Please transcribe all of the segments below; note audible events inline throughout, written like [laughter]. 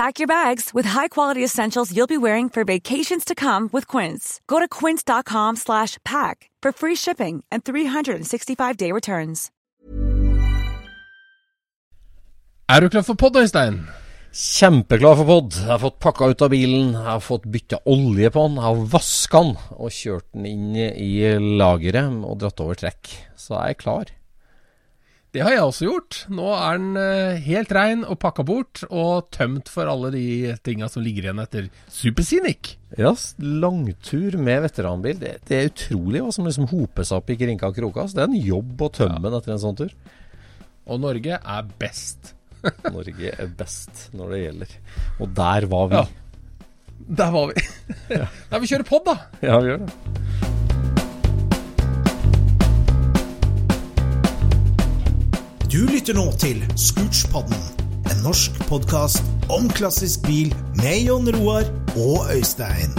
Pack your bags with high-quality essentials you'll be wearing for vacations to come with Quince. Go to quince.com slash pack for free shipping and 365-day returns. Er du klar for podd, Øystein? Kjempeklar for pod. Jeg har fått pakka ut av bilen, jeg har fått bytta olje på den, jeg har vaska den og kjørt den inn i lageret og dratt over trekk. Så jeg er klar. Det har jeg også gjort. Nå er den eh, helt rein og pakka bort, og tømt for alle de tinga som ligger igjen etter Super Scenic. Ja, langtur med veteranbil. Det, det er utrolig hva som liksom hoper seg opp i krinka og kroka. Så det er en jobb å tømme den etter en sånn tur. Og Norge er best. [laughs] Norge er best når det gjelder. Og der var vi. Ja. Der var vi. [laughs] Nei, vi kjører pod, da. Ja, vi gjør det. Du lytter nå til Scootspodden, en norsk podkast om klassisk bil med Jon Roar og Øystein.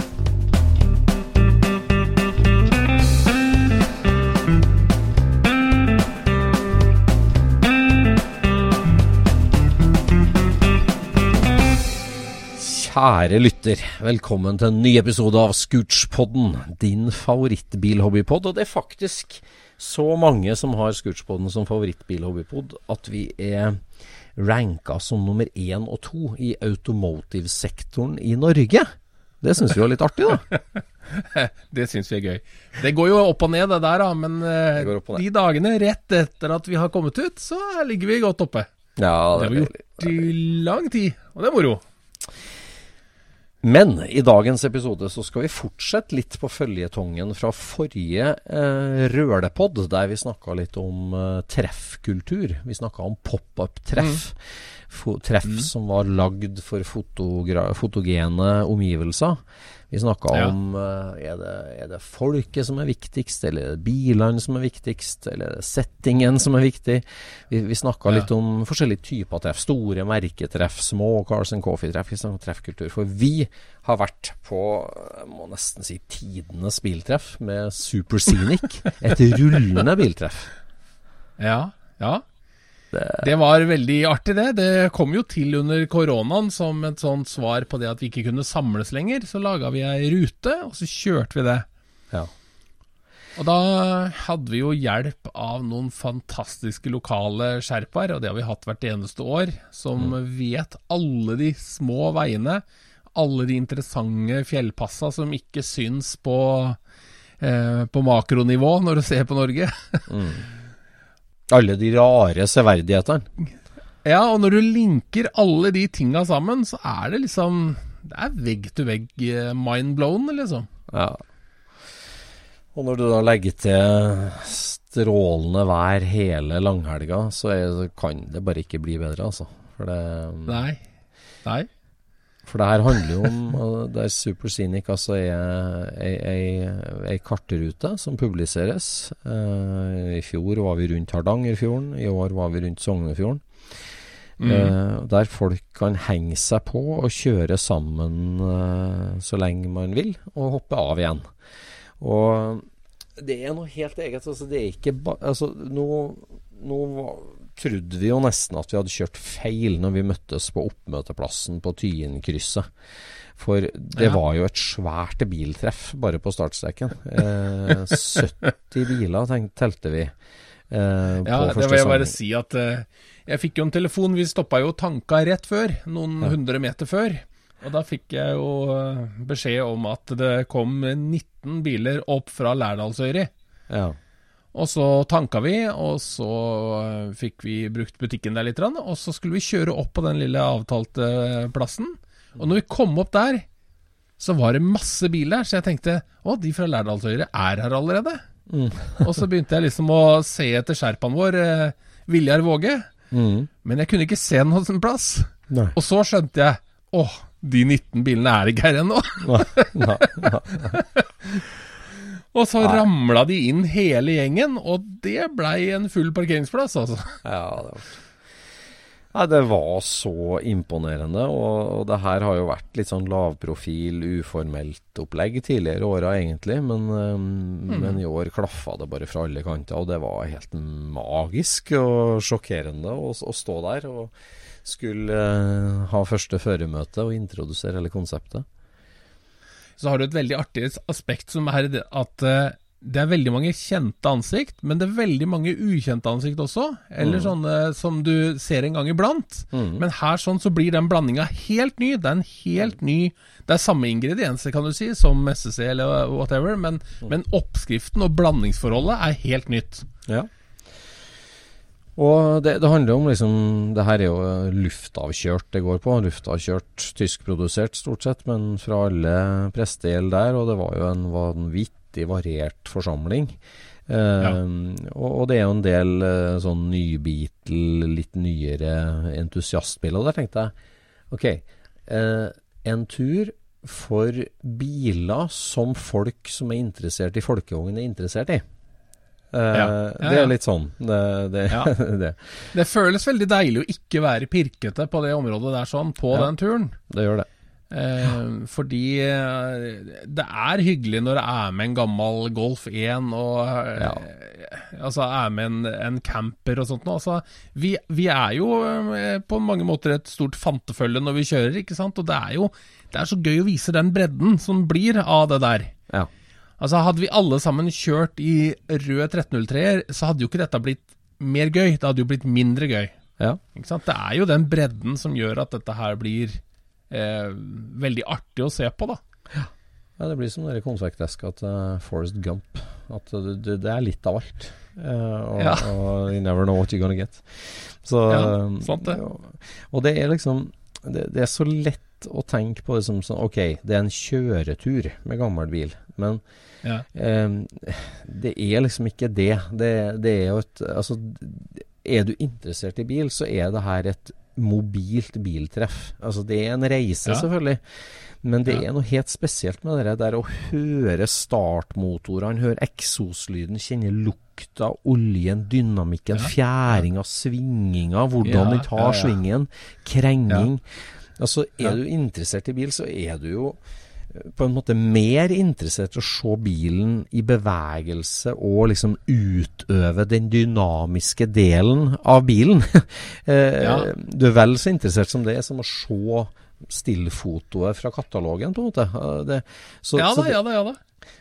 Kjære lytter, velkommen til en ny episode av Scootspodden, din favorittbilhobbypod. Og det er faktisk så mange som har Scootspoden som favorittbilhobbypod at vi er ranka som nummer én og to i automotive-sektoren i Norge. Det syns vi var litt artig, da. [laughs] det syns vi er gøy. Det går jo opp og ned, det der, da. Men eh, de dagene rett etter at vi har kommet ut, så ligger vi godt oppe. Ja, Det har vi gjort i lang tid, og det er moro. Men i dagens episode så skal vi fortsette litt på føljetongen fra forrige eh, Rølepod, der vi snakka litt om eh, treffkultur. Vi snakka om pop-up-treff. Mm. treff som var lagd for fotogene omgivelser. Vi snakka Ja. om eh, er, det, er det folket som er viktigst, eller er det bilene som er viktigst, eller er det settingen som er viktig? Vi, vi snakka Ja. litt om forskjellige typer treff. Store merketreff, små Cars and Coffee-treff. Treffkultur. For vi har vært på jeg må nesten si tidenes biltreff med Super Scenic. Et rullende biltreff. Ja, ja. Det var veldig artig, det. Det kom jo til under koronaen som et sånt svar på det at vi ikke kunne samles lenger. Så laga vi ei rute, og så kjørte vi det. Ja. Og da hadde vi jo hjelp av noen fantastiske lokale sherpaer, og det har vi hatt hvert eneste år, som vet alle de små veiene, alle de interessante fjellpassa som ikke syns på, eh, på makronivå når du ser på Norge. [laughs] Alle de rare severdighetene. Ja, og når du linker alle de tinga sammen, så er det liksom Det er vegg to vegg mindblown, mind blown, liksom. Ja. Og når du da legger til strålende vær hele langhelga, så er, kan det bare ikke bli bedre, altså. For det, Nei. Nei. For det her handler jo om [laughs] Der Super Scenic altså er ei, kartrute som publiseres. Uh, I fjor var vi rundt Hardangerfjorden, i år var vi rundt Sognefjorden. Eh, der folk kan henge seg på og kjøre sammen uh, så lenge man vil, og hoppe av igjen. Og det er noe helt eget. Altså, det er ikke ba altså, nå, nå trodde vi jo nesten at vi hadde kjørt feil når vi møttes på oppmøteplassen på Tyenkrysset. For det Ja. var jo et svært biltreff bare på startstreken. Eh, [laughs] 70 biler tenk, telte vi. Eh, Ja, det vil jeg bare si at eh, jeg fikk jo en telefon. Vi stoppa jo tanka rett før, noen hundre meter før. Og da fikk jeg jo eh, beskjed om at det kom 19 biler opp fra Lærdalsøyri. Ja. Og så tanka vi, og så eh, fikk vi brukt butikken der litt, og så skulle vi kjøre opp på den lille avtalte plassen. Og når vi kom opp der, så var det masse biler, så jeg tenkte å, de fra Lærdalsøyri er her allerede. Og så begynte jeg liksom å se etter sherpaen vår, eh, Viljar Våge, Mm. men jeg kunne ikke se noen plass. Nei. Og så skjønte jeg å, de 19 bilene er ikke her ennå. [laughs] Nei, nei. Og så ramla de inn hele gjengen, og det blei en full parkeringsplass, altså. Ja, det var Nei, det var så imponerende, og, og det her har jo vært litt sånn lavprofil, uformelt opplegg tidligere åra egentlig, men, um, men i år klaffa det bare fra alle kanter, og det var helt magisk og sjokkerende å, å stå der og skulle eh, ha første føremøte og introdusere hele konseptet. Så har du et veldig artig aspekt som er at eh, det er veldig mange kjente ansikt, men det er veldig mange ukjente ansikt også. Eller sånne som du ser en gang iblant. Men her sånn så blir den blandinga helt ny. Det er en helt ny Det er samme ingredienser, kan du si, som SSC eller whatever, men, men oppskriften og blandingsforholdet er helt nytt. Ja. Og det, det handler om liksom Det her er jo luftavkjørt det går på. Luftavkjørt, tyskprodusert stort sett, men fra alle prestegjeld der. Og det var jo en vanvittig variert forsamling. Eh, og, og det er jo en del eh, sånn nybeatle, litt nyere entusiastbiler. Og der tenkte jeg OK, eh, en tur for biler som folk som er interessert i folkevogn, er interessert i. Eh, Ja. Ja, Det er litt sånn. Det, det, Ja. [laughs] det, Det føles veldig deilig å ikke være pirkete på det området der sånn, på den turen. det gjør det. Eh, fordi eh, det er hyggelig når det er med en gammel Golf 1 og eh, Ja. Altså er med en, en camper og sånt. Altså, vi, vi er jo på mange måter et stort fantefølge når vi kjører, ikke sant. Og det er jo det er så gøy å vise den bredden som blir av det der. Ja. Altså Hadde vi alle sammen kjørt i rød 1303-er, så hadde jo ikke dette blitt mer gøy. Det hadde jo blitt mindre gøy. ja. Det er jo den bredden som gjør at dette her blir eh, veldig artig å se på, da. Ja, det blir som dere konsertdeska til Forest Gump. At det, det, det er litt av alt. Uh, og, Ja. [laughs] og you never know what you're gonna get. Så, Ja, sant det. Og, og det er liksom det, det er så lett å tenke på det som sånn OK, det er en kjøretur med gammel bil. Men Ja. eh, det er liksom ikke det. det. Det er jo et Altså, er du interessert i bil, så er det her et mobilt biltreff. Altså, det er en reise, Ja. selvfølgelig. Men det Ja. er noe helt spesielt med det der å høre startmotorene, høre eksoslyden, kjenne lukta, oljen, dynamikken, Ja. fjæringa, svinginga, hvordan Ja, den tar svingen, krenging. Altså, er Ja. du interessert i bil, så er du jo eh, på en måte mer interessert i å se bilen i bevegelse og liksom utøve den dynamiske delen av bilen. [laughs] Eh, Ja. Du er vel så interessert som det som å se stillfotoet fra katalogen, på en måte. Det, så, ja da, ja da, ja da.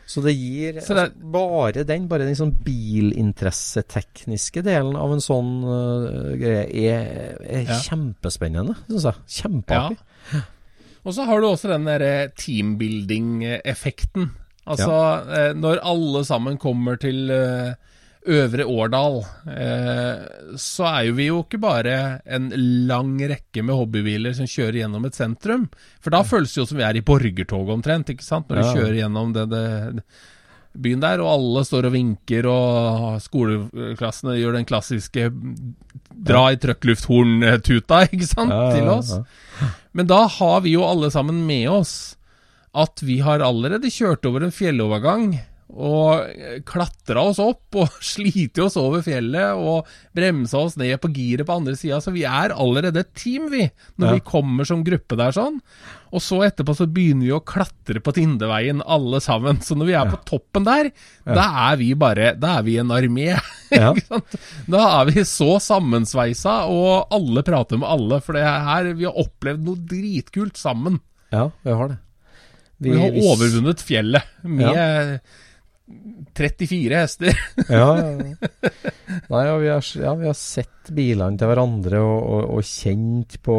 Så det gir Så det- altså, bare den, bare den sånn bilinteressetekniske delen av en sånn uh, greie er, er Ja. kjempespennende, syns jeg. Kjempeartig. Og så har du også den derre teambuilding-effekten. Altså, ja. når alle sammen kommer til eh, Øvre Årdal, eh, så er jo vi jo ikke bare en lang rekke med hobbybiler som kjører gjennom et sentrum. For da føles det jo som vi er i borgertog omtrent, ikke sant? Når du kjører gjennom det, det, byen der, og alle står og vinker, og skoleklassene gjør den klassiske dra i trøkklufthorn-tuta, [laughs] ikke sant, til oss. Men da har vi jo alle sammen med oss at vi har allerede kjørt over en fjellovergang, og klatra oss opp og [laughs] slite oss over fjellet og bremsa oss ned på giret på andre sida. Så vi er allerede et team, vi, når Ja. vi kommer som gruppe der sånn. Og så etterpå så begynner vi å klatre på Tindeveien, alle sammen. Så når vi er på toppen der, da er vi bare Da er vi en armé. [laughs] Ja. Da er vi så sammensveisa, og alle prater med alle. For det her, vi har opplevd noe dritkult sammen. Ja, vi har det. Vi, har overvunnet fjellet med 34 hester. Ja, ja, ja. Nei, ja, vi har, ja, vi har sett bilene til hverandre og, og, og kjent på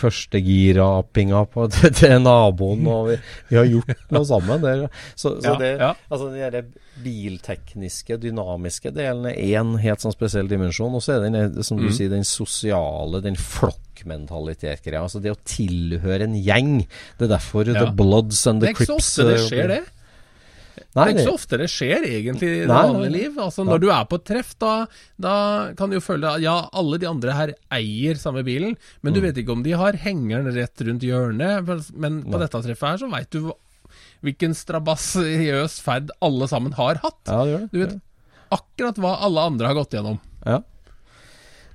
førstegirapinga på- [laughs] til, til naboen, og vi, vi har gjort noe sammen. der. så så Ja, det, ja. altså den biltekniske, dynamiske delen er én helt sånn spesiell dimensjon. Og så er den, som du Mm. sier, den sosiale, den flokkmentalitet-greia. Altså det å tilhøre en gjeng. Det er derfor Ja. The Bloods and Det er ikke så ofte det eh, skjer, det. Nei, det er ikke så ofte det skjer, egentlig, i det vanlige liv. Altså, Når du er på treff, da, da kan du jo føle at ja, alle de andre her eier samme bilen, men Mm. du vet ikke om de har hengeren rett rundt hjørnet. Men på dette treffet her så veit du hvilken strabasiøs ferd alle sammen har hatt. Ja, det gjør det. Du vet akkurat hva alle andre har gått gjennom. Ja.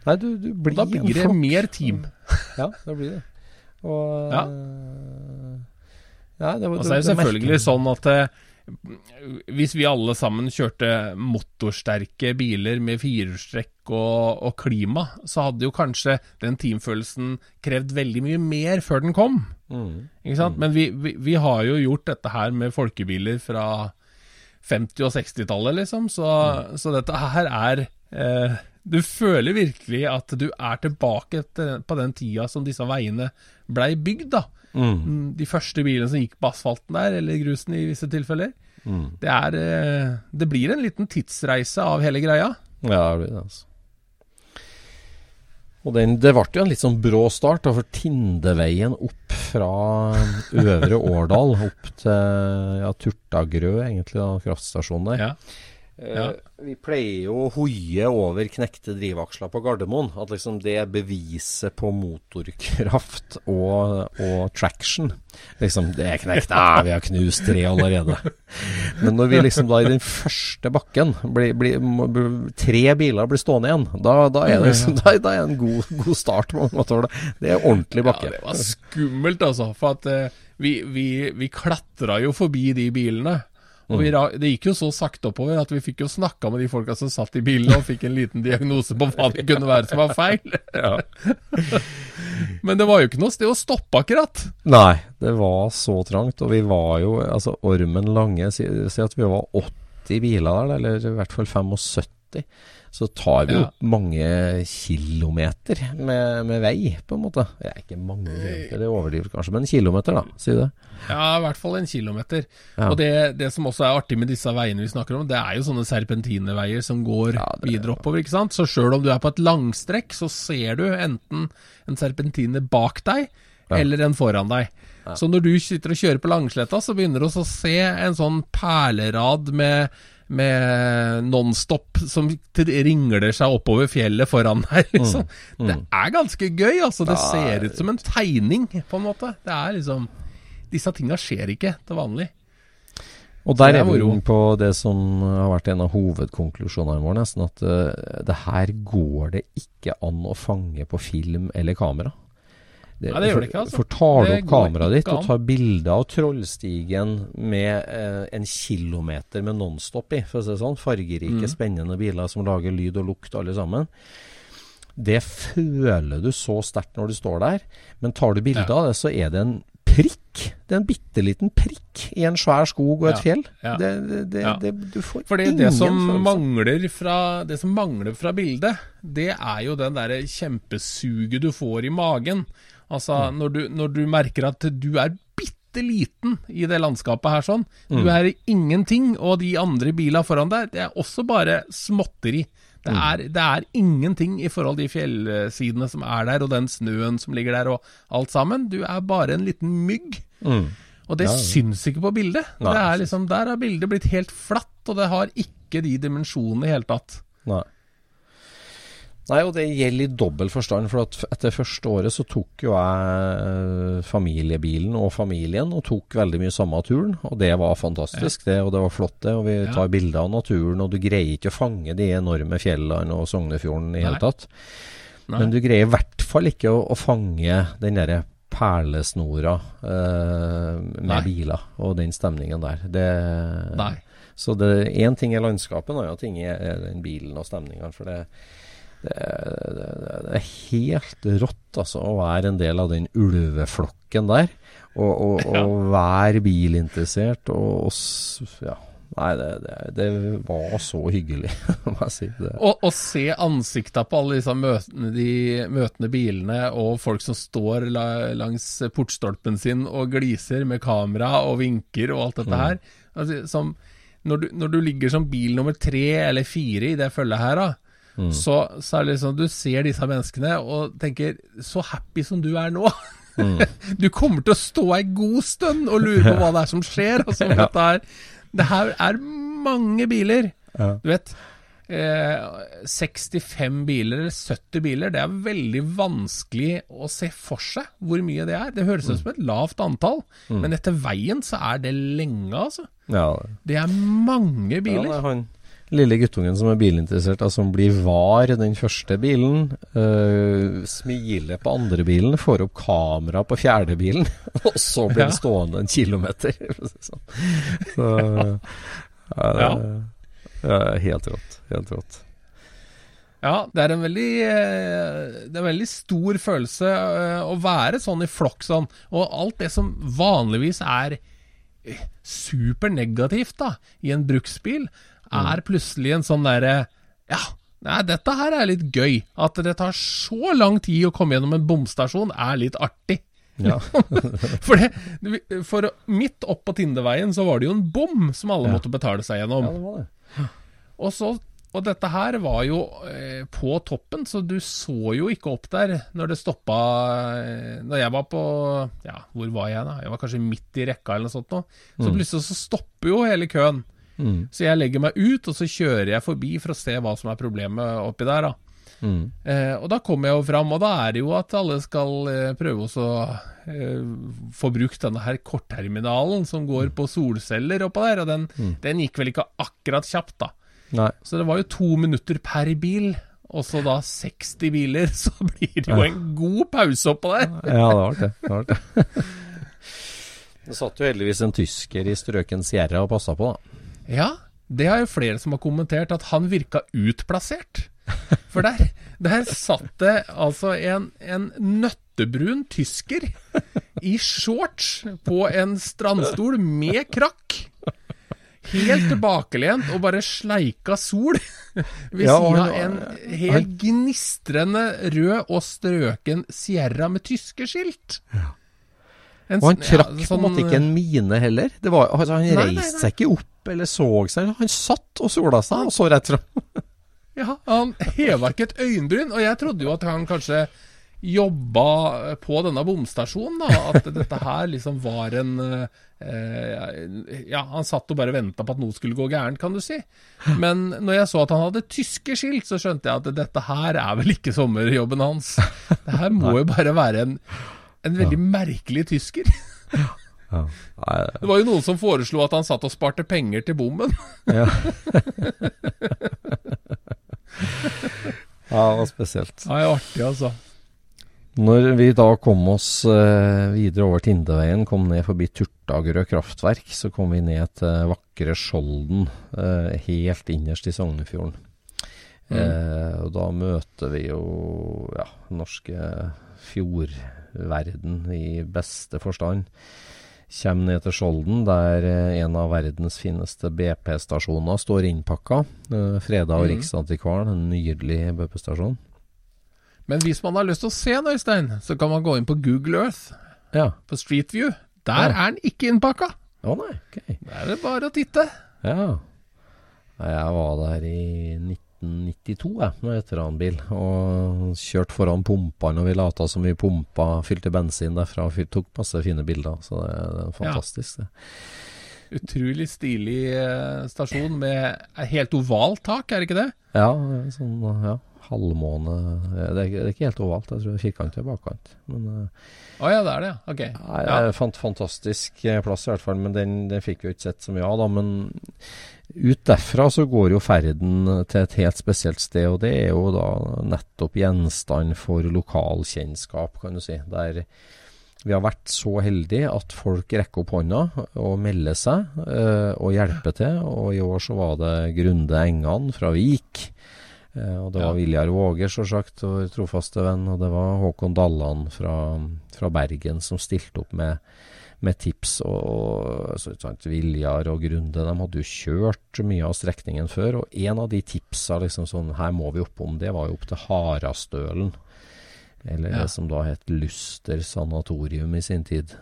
Nei, du, du blir Og da blir det mer team. [laughs] Ja, det blir det. Og Ja. ja, det, var- Og så er det selvfølgelig sånn at eh, hvis vi alle sammen kjørte motorsterke biler med firehjulstrekk og, og klima, så hadde jo kanskje den teamfølelsen krevd veldig mye mer før den kom. Mm. Ikke sant? Men vi, vi, vi har jo gjort dette her med folkebiler fra 50- og 60-tallet, liksom, så, så dette her er eh, Du føler virkelig at du er tilbake etter, på den tida som disse veiene blei bygd, da. Mm. De første bilene som gikk på asfalten der, eller grusen i visse tilfeller. Mm. Det er eh, Det blir en liten tidsreise av hele greia. Ja, det blir det, altså. Og den, det ble jo en litt sånn brå start, da, for Tindeveien opp fra Øvre Årdal opp til ja, Turtagrø, egentlig, da, kraftstasjonen der. Ja. Ja. Eh, vi pleier jo å hoie over knekte drivaksler på Gardermoen. At liksom det er beviset på motorkraft og, og traction. Liksom, det er knekt. Nei, vi har knust tre allerede. Men når vi liksom da i den første bakken blir, blir, blir, Tre biler blir stående igjen. Da, da er det liksom Da, da er en god, god start på mange måter. Det er ordentlig Ja, bakke. det var skummelt, altså. For at eh, vi, vi, vi klatra jo forbi de bilene. Og vi, det gikk jo så sakte oppover at vi fikk jo snakka med de folka som satt i bilen og fikk en liten diagnose på hva det kunne være som var feil. [laughs] Men det var jo ikke noe sted å stoppe, akkurat. Nei, det var så trangt. Og vi var jo Altså, Ormen Lange Si, si at vi var 80 biler der, eller i hvert fall 75. Så tar vi jo Ja. mange kilometer med, med vei, på en måte. Det er ikke mange kilometer, det overdriver kanskje, men en kilometer, da. Si det. Ja, i hvert fall en kilometer. Ja. Og det, det som også er artig med disse veiene vi snakker om, det er jo sånne serpentineveier som går Ja, det- videre oppover, ikke sant. Så sjøl om du er på et langstrekk, så ser du enten en serpentine bak deg, eller en foran deg. Så når du sitter og kjører på Langsletta, så begynner du også å se en sånn perlerad med med Nonstop som ringler seg oppover fjellet foran deg, liksom. Det er ganske gøy, altså. Det ser ut som en tegning, på en måte. Det er liksom Disse tinga skjer ikke til vanlig. Og der er vi moro. på det som har vært en av hovedkonklusjonene våre, nesten. At uh, det her går det ikke an å fange på film eller kamera. Nei, det gjør det ikke, altså. For tar du opp kameraet ditt og tar bilde av Trollstigen med eh, en kilometer med Nonstop i, for å si det sånn, fargerike, Mm. spennende biler som lager lyd og lukt alle sammen, det føler du så sterkt når du står der. Men tar du bilde Ja. av det, så er det en prikk. Det er en bitte liten prikk i en svær skog og et Ja, fjell. ja. Det, det, det, Ja. det, du får Fordi ingen det som, følelse. mangler fra, det som mangler fra bildet, det er jo den derre kjempesuget du får i magen. Altså, når, du, når du merker at du er bitte liten i det landskapet her sånn. Du er ingenting, og de andre bilene foran deg, det er også bare småtteri. Det er, det er ingenting i forhold til de fjellsidene som er der, og den snøen som ligger der, og alt sammen. Du er bare en liten mygg. Mm. Og det syns ikke på bildet. Det er liksom, der har bildet blitt helt flatt, og det har ikke de dimensjonene i hele tatt. Nei. Nei, og det gjelder i dobbel forstand. For at etter første året så tok jo jeg eh, familiebilen og familien og tok veldig mye samme turen. Og det var fantastisk, det. Og det var flott, det. Og vi Ja. tar bilder av naturen, og du greier ikke å fange de enorme fjellene og Sognefjorden i hele tatt. Nei. Men du greier i hvert fall ikke å, å fange den derre perlesnora eh, med Nei. biler og den stemningen der. Det, Nei. så det én ting er landskapet, en annen ting er, er den bilen og stemningen. For det, det, det, det er helt rått altså, å være en del av den ulveflokken der. Og, og, [laughs] og være bilinteressert og, og ja. Nei, det, det, det var så hyggelig, [laughs] må jeg si. Det. Å se ansikta på alle disse møtene, de møtende bilene, og folk som står la, langs portstolpen sin og gliser med kamera og vinker og alt dette her. Altså, som, når, du, når du ligger som bil nummer tre eller fire i det følget her, da, så, så er det liksom Du ser disse menneskene og tenker Så happy som du er nå. [laughs] du kommer til å stå ei god stund og lure på [laughs] hva det er som skjer. Altså, dette er, det her er mange biler. Ja. Du vet eh, 65 biler eller 70 biler, det er veldig vanskelig å se for seg hvor mye det er. Det høres ut som et lavt antall, men etter veien så er det lenge, altså. Ja, Det er mange biler. Ja, det er han lille guttungen som er bilinteressert, altså, som blir var den første bilen. øh, smiler på andre bilen, får opp kamera på fjerde bilen, [laughs] og så blir den stående en kilometer. sånn. Så [laughs] ja, det, ja, helt rått. Helt rått. Ja, det er en veldig eh, Det er en veldig stor følelse eh, å være sånn i flokk sånn. Og alt det som vanligvis er supernegativt da i en bruksbil, er plutselig en sånn derre Ja, nei, dette her er litt gøy. At det tar så lang tid å komme gjennom en bomstasjon, er litt artig. Ja. [laughs] For, det, for midt opp på Tindeveien så var det jo en bom som alle Ja. måtte betale seg gjennom. ja, det var det. Og, så, og dette her var jo eh, på toppen, så du så jo ikke opp der når det stoppa eh, Når jeg var på Ja, hvor var jeg da? Jeg var kanskje midt i rekka eller noe sånt nå. Så plutselig så stopper jo hele køen. Mm. Så jeg legger meg ut, og så kjører jeg forbi for å se hva som er problemet oppi der, da. Mm. Eh, og da kommer jeg jo fram, og da er det jo at alle skal eh, prøve også å eh, få brukt denne her kortterminalen som går på solceller oppå der, og den, den gikk vel ikke akkurat kjapt, da. Nei. Så det var jo to minutter per bil, og så da 60 biler, [laughs] så blir det jo en god pause oppå der. Ja, det var det. det, var det. [laughs] Det satt jo heldigvis en tysker i strøken Sierra og passa på, da. Ja, det har jo flere som har kommentert, at han virka utplassert. For der, der satt det altså en, en nøttebrun tysker i shorts på en strandstol med krakk. Helt tilbakelent og bare sleika sol ved Ja, siden av en helt gnistrende rød og strøken Sierra med tyskerskilt. En Og han trakk ja, trakk på en sånn- måte ikke en mine heller. Det var, altså, han Nei, nei, reiste nei. seg ikke opp eller så seg. Han satt og sola seg og så rett fram. [laughs] Ja, han heva ikke et øyenbryn, og jeg trodde jo at han kanskje jobba på denne bomstasjonen, da. At dette her liksom var en eh, Ja, han satt og bare venta på at noe skulle gå gærent, kan du si. Men når jeg så at han hadde tyske skilt, så skjønte jeg at dette her er vel ikke sommerjobben hans. Det her må jo bare være en, en veldig merkelig tysker. Ja. Det var jo noen som foreslo at han satt og sparte penger til bommen. ja. [laughs] ja, det var spesielt. Ja, det er artig, altså. Når vi da kom oss eh, videre over Tindeveien, kom ned forbi Turtagerød kraftverk, så kom vi ned til vakre Skjolden, eh, helt innerst i Sognefjorden. Eh, og da møter vi jo ja, norske fjordverden i beste forstand. Kjem ned til Skjolden, der eh, en av verdens fineste BP-stasjoner står innpakka. Eh, Freda og mm. Riksantikvaren, en nydelig BP-stasjon. Men hvis man har lyst til å se den, Øystein, så kan man gå inn på Google Earth, Ja. på Street View. Der Ja. er den ikke innpakka. Å nei, ok. Der er det bare å titte. Ja. Jeg var der i 1992 jeg, med veteranbil, og kjørte foran pumpene, og vi lata som vi pumpa, fylte bensin derfra, og tok masse fine bilder. Så det, det er fantastisk, det. Utrolig stilig eh, stasjon med helt ovalt tak, er det ikke det? Ja, sånn, ja. Halvmåne det er, det er ikke helt ovalt, jeg tror det er firkant eller bakkant. Men oh, ja, det er det, ja. Ok. Nei, Ja. fant fantastisk eh, plass i hvert fall, men den, den fikk vi jo ikke sett så mye av. da, Men ut derfra så går jo ferden til et helt spesielt sted, og det er jo da nettopp gjenstand for lokalkjennskap, kan du si. Der vi har vært så heldige at folk rekker opp hånda og melder seg eh, og hjelper til. Og i år så var det Grunde Engan fra Vik. Eh, og det var Viljar Våger, sjølsagt, vår trofaste venn. Og det var Håkon Dalland fra, fra Bergen som stilte opp med, med tips. Og, og Viljar og Grunde de hadde jo kjørt mye av strekningen før. Og en av de tipsa liksom sånn, her må vi oppom, det var jo opp til Harastølen. Eller Ja. det som da het Luster sanatorium i sin tid.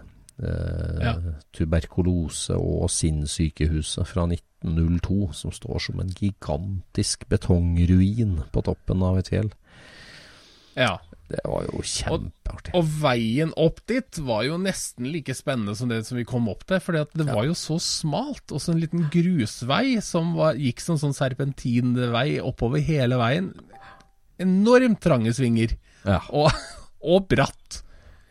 Eh, Ja. Tuberkulose- og sinnssykehuset fra 1902, som står som en gigantisk betongruin på toppen av et fjell. Ja. Det var jo kjempeartig. Og veien opp dit var jo nesten like spennende som det som vi kom opp til. For det var jo så smalt. Og så en liten grusvei som var, gikk som sånn serpentinvei oppover hele veien. Enormt trange svinger. ja. Og, og bratt.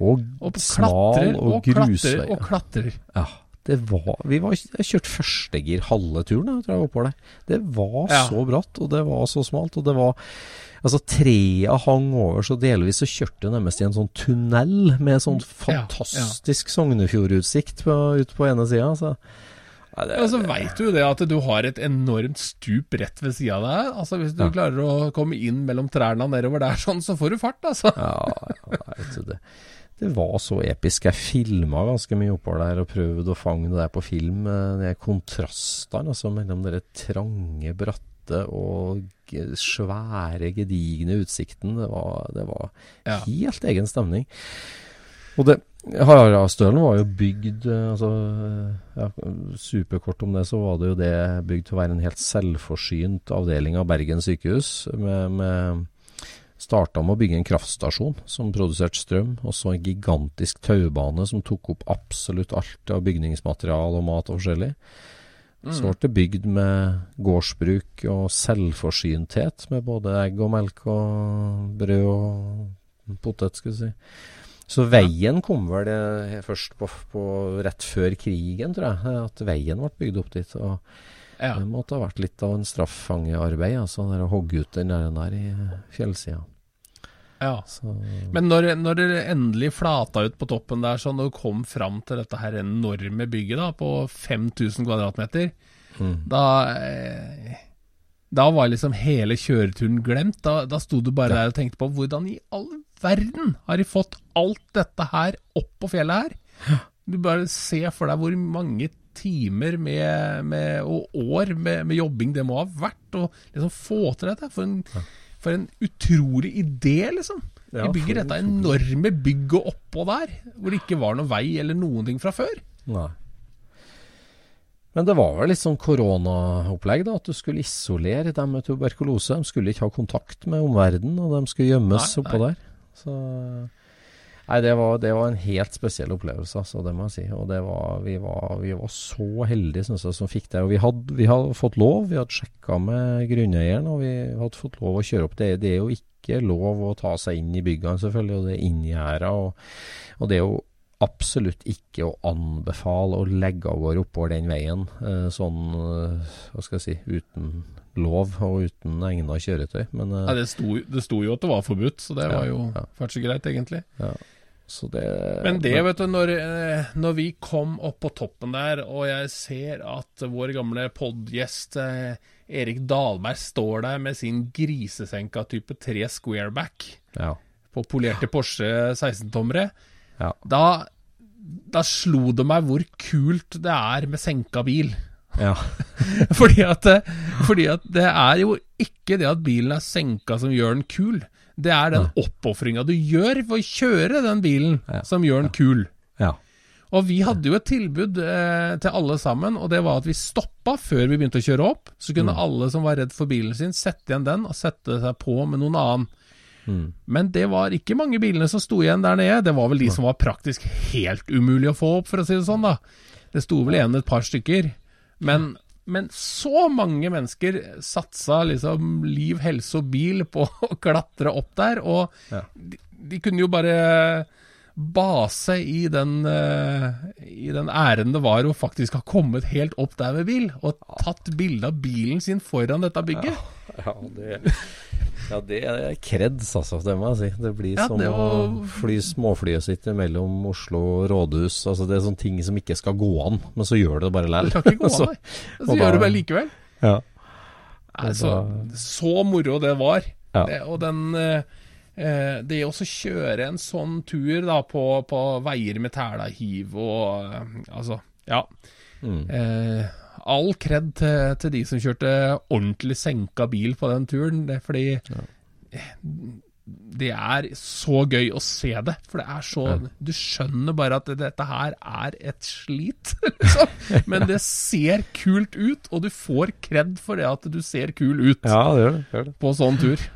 Og, Og smal og, og, og klatrer grusvei. og klatrer. Ja, det var Vi var, jeg kjørte førstegir halve turen, jeg tror jeg oppover der. Det var Ja. så bratt, og det var så smalt, og det var Altså, trea hang over, så delvis så kjørte jeg nærmest i en sånn tunnel med sånn Ja, fantastisk Sognefjordutsikt på, ut på ene sida. Så. Ja, det, Og så veit du det at du har et enormt stup rett ved sida av deg. Altså Hvis du Ja. klarer å komme inn mellom trærne nedover der, sånn, så får du fart, altså. Ja, ja vet du, det, det var så episk. Jeg filma ganske mye oppover der og prøvde å fange det der på film. eh, De kontrastene altså, mellom den trange, bratte og svære, gedigne utsikten. Det var, det var Ja. helt egen stemning. Og det Harastølen var jo bygd eh, altså, ja, Superkort om det, så var det jo det bygd til å være en helt selvforsynt avdeling av Bergen sykehus. med, med starta med å bygge en kraftstasjon som produserte strøm, og så en gigantisk taubane som tok opp absolutt alt av bygningsmaterial og mat og forskjellig. Så ble det bygd med gårdsbruk og selvforsynthet, med både egg og melk og brød og potet, skal vi si. Så veien kom vel det først på, på rett før krigen, tror jeg, at veien ble bygd opp dit. og Ja. det måtte ha vært litt av en straffangearbeid, altså, der å hogge ut den der, der i fjellsida. Ja. Så Men når, når det endelig flata ut på toppen der, sånn, og kom fram til dette her enorme bygget da, på 5000 kvadratmeter, mm. da eh, Da var liksom hele kjøreturen glemt. Da, da sto du bare Ja. der og tenkte på hvordan i all verden har de fått alt dette her opp på fjellet her? Du bare ser for deg hvor mange timer med, med, og år med, med jobbing det må ha vært å liksom få til dette. For en, for en utrolig idé, liksom. Ja, De bygger dette enorme bygget oppå der, hvor det ikke var noe vei eller noen ting fra før. Nei. Men det var vel litt sånn koronaopplegg, da. At du skulle isolere dem med tuberkulose. De skulle ikke ha kontakt med omverdenen, og de skulle gjemmes Nei, oppå nei. der. Så Nei, det var, det var en helt spesiell opplevelse, altså, det må jeg si. Og det var, vi, var, vi var så heldige, syns jeg, som fikk det. Og vi hadde, vi hadde fått lov, vi hadde sjekka med grunneieren, og vi hadde fått lov å kjøre opp. Det, det er jo ikke lov å ta seg inn i byggene, selvfølgelig, og det er inngjerda. Og, og det er jo absolutt ikke å anbefale å legge av gårde oppover den veien, eh, sånn, eh, hva skal jeg si, uten lov og uten egna kjøretøy. Men Nei, Ja, det, sto, det sto jo at det var forbudt, så det Ja, var jo ja. så greit, egentlig. så det Men det, vet du, når, eh, når vi kom opp på toppen der, og jeg ser at vår gamle podgjest eh, Erik Dahlberg står der med sin grisesenka type 3 squareback Ja. på polerte Porsche 16-tommere, Ja. da, da slo det meg hvor kult det er med senka bil. ja. [laughs] fordi, at, eh, fordi at det er jo ikke det at bilen er senka som gjør den kul. Det er den oppofringa du gjør for å kjøre den bilen Ja. som gjør den kul. ja. Og vi hadde jo et tilbud eh, til alle sammen, og det var at vi stoppa før vi begynte å kjøre opp. Så kunne alle som var redd for bilen sin, sette igjen den og sette seg på med noen annen. Mm. Men det var ikke mange bilene som sto igjen der nede. Det var vel de som var praktisk helt umulig å få opp, for å si det sånn, da. Det sto vel igjen et par stykker. Men men så mange mennesker satsa liksom liv, helse og bil på [laughs] å klatre opp der, og Ja. de, de kunne jo bare base i den, eh, i den æren det var å faktisk ha kommet helt opp der med bil, og tatt bilde av bilen sin foran dette bygget. Ja, det, ja, det er kreds, altså. Det må jeg si. Det blir Ja, som det å fly småflyet sitt mellom Oslo og rådhus. Altså, det er sånne ting som ikke skal gå an, men så gjør det bare Det likevel. kan ikke gå [laughs] Så- an, nei. Så, Så gjør du bare likevel. Ja. Altså, så moro det var. Ja. Det, og den eh, eh, Det å kjøre en sånn tur da på, på veier med tælahiv og eh, Altså, ja. Mm. Eh, all kred til, til de som kjørte ordentlig senka bil på den turen. Det er fordi ja. det er så gøy å se det. For det er så Du skjønner bare at dette her er et slit, [laughs] liksom. Men det ser kult ut, og du får kred for det at du ser kul ut ja, det gjør det. Gjør det. på sånn tur.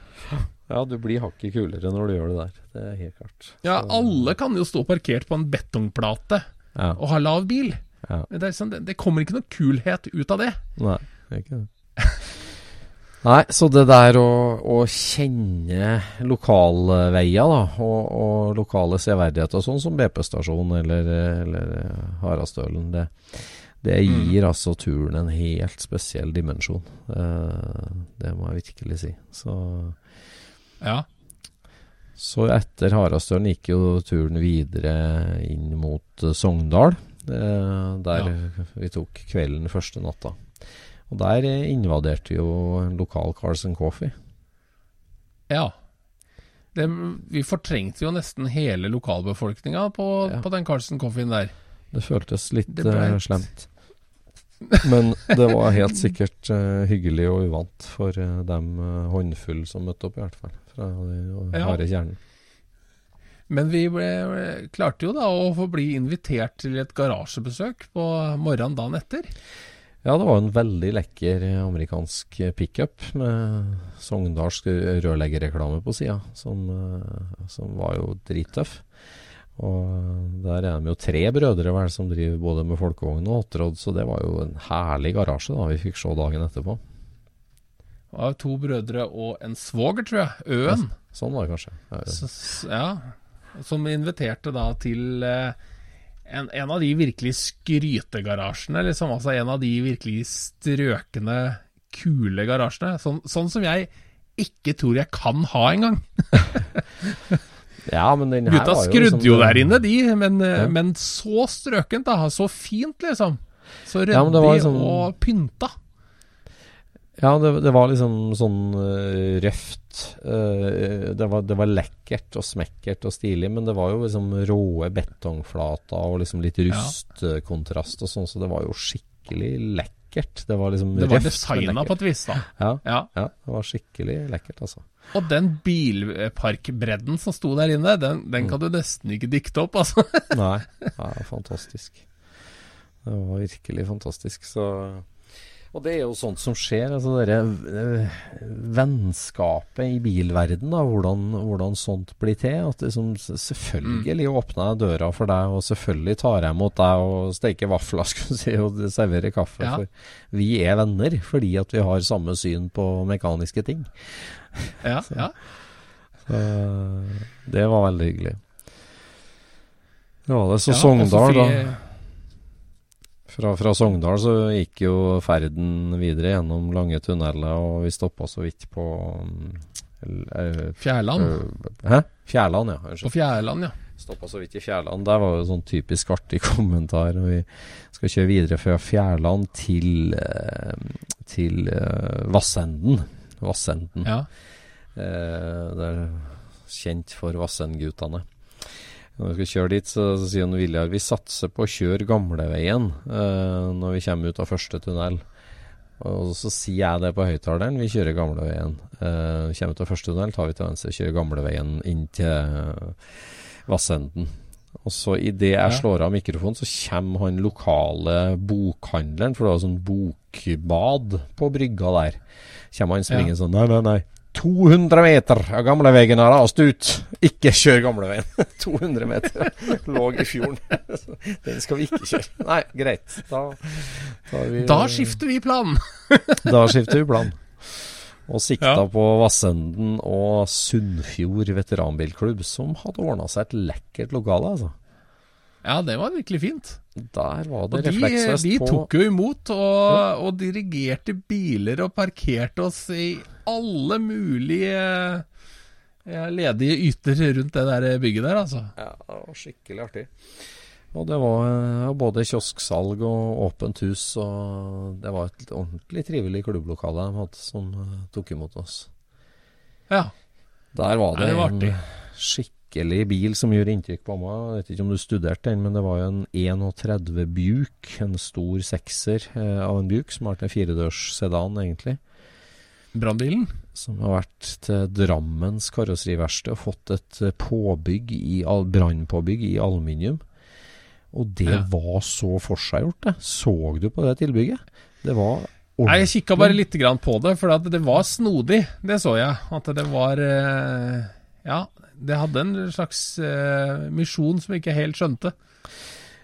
Ja, du blir hakket kulere når du gjør det der. Det er helt klart. Ja, alle kan jo stå parkert på en betongplate Ja. og ha lav bil. Ja. Det, er sånn, det, det kommer ikke noe kulhet ut av det. Nei, det er ikke det. [laughs] Nei, så det der å, å kjenne lokalveier da, og, og lokale severdigheter, sånn som BP-stasjon eller, eller eh, Harastølen, det, det gir altså turen en helt spesiell dimensjon. Eh, det må jeg virkelig si. Så, Ja. så etter Harastølen gikk jo turen videre inn mot eh, Sogndal, eh, der vi tok kvelden første natta. Og der eh, invaderte jo lokal Carson Coffee. ja. Det, vi fortrengte jo nesten hele lokalbefolkninga på, Ja. på den Carson Coffeen der. Det føltes litt Det ble eh, slemt. Men det var helt sikkert uh, hyggelig og uvant for uh, dem uh, håndfull som møtte opp, i hvert fall. Fra den Ja. harde kjernen. Men vi ble, klarte jo da å få bli invitert til et garasjebesøk på morgenen dagen etter. Ja, det var en veldig lekker amerikansk pickup med sogndalsk rørleggerreklame på sida, som, eh, som var jo drittøff. Og der er de jo tre brødre vel som driver både med folkevogn og hotråd, så det var jo en herlig garasje da vi fikk se dagen etterpå. Det var to brødre og en svoger, tror jeg. Øen. Sånn var det kanskje. Ja, ja. S- s- Ja, som inviterte da til eh, en, en av de virkelig skrytegarasjene, liksom. Altså en av de virkelig strøkne, kule garasjene. Sånn, sånn som jeg ikke tror jeg kan ha engang. [laughs] Ja, men den her Gutta var jo skrudde liksom- jo der inne, de, men, eh, Ja. men så strøkent, da. Så fint, liksom. Så ryddig Ja, liksom- og pynta. Ja, det, det var liksom sånn eh, røft. Eh, det, var, det var lekkert og smekkert og stilig, men det var jo liksom råe betongflater og liksom litt rustkontrast og sånn, så det var jo skikkelig lekkert. Det var liksom Det var røft, designa på et vis, da. Ja, Ja. ja, det var skikkelig lekkert, altså. Og den bilparkbredden som sto der inne, den, den kan du nesten ikke dikte opp, altså. Nei, ja, fantastisk. Det var virkelig fantastisk. Så Og det er jo sånt som skjer. altså Dere eh, vennskapet i bilverden, da, hvordan, hvordan sånt blir til. At liksom, selvfølgelig åpner jeg døra for deg, og selvfølgelig tar jeg imot deg og steker vafler [laughs] skulle si, og serverer kaffe. Ja. For vi er venner fordi at vi har samme syn på mekaniske ting. [laughs] Ja, ja. Så det var veldig hyggelig. Det var det. Så Ja, og Sogndal, da. Fra, fra Sogndal så gikk jo ferden videre gjennom lange tunneler, og vi stoppa så vidt på eh, Fjærland. øh, Hæ? Fjærland, ja. På Unnskyld. Fjærland, ja. Stoppa så vidt i Fjærland. Der var jo sånn typisk artig [laughs] kommentar. Vi skal kjøre videre fra Fjærland til, eh, til uh, Vassenden. Vassenden. ja. Eh, det er kjent for Vassendgutane. Når vi skal kjøre dit, så, så sier Viljar vi satser på å kjøre gamleveien uh, når vi kommer ut av første tunnel. Og så sier jeg det på høyttaleren. Vi kjører gamleveien. Uh, kommer ut av første tunnel, tar vi til venstre, kjører gamleveien inn til eh, Vassenden. Og så idet jeg slår av mikrofonen, så kommer han lokale bokhandleren, for det var sånn bokbad på brygga der. Kommer han springende sånn Nei, nei, nei. 200 meter av gamleveien har rast ut. Ikke kjør gamleveien. 200 [laughs] meter lå i fjorden. [laughs] Den skal vi ikke kjøre. Nei, greit. Da, vi, da skifter vi plan. [laughs] da skifter vi plan. Og sikta ja. på Vassenden og Sunnfjord veteranbilklubb, som hadde ordna seg et lekkert lokale, altså. Ja, det var virkelig fint. Der var det refleksvest på De tok jo imot og, og, dirigerte biler og parkerte oss i alle mulige ledige yter rundt det der bygget der, altså. Ja, skikkelig artig. Og det var eh, både kiosksalg og åpent hus, og det var et ordentlig trivelig klubblokale de hadde som uh, tok imot oss. Ja. Der var det, ja, det var en skikkelig bil som gjorde inntrykk på meg. Jeg vet ikke om du studerte den, men det var jo en 31 Buick, en stor sekser uh, av en Buick, som har vært en firedørs sedan, egentlig. Brannbilen? Som har vært til Drammens karosseriverksted og fått et påbygg i brannpåbygg i aluminium. Og det ja. var så forseggjort, det. Så du på det tilbygget? Det var ordentlig. Nei, Jeg kikka bare litt på det, for det var snodig. Det så jeg. At det var eh, Ja, det hadde en slags uh, misjon som jeg ikke helt skjønte.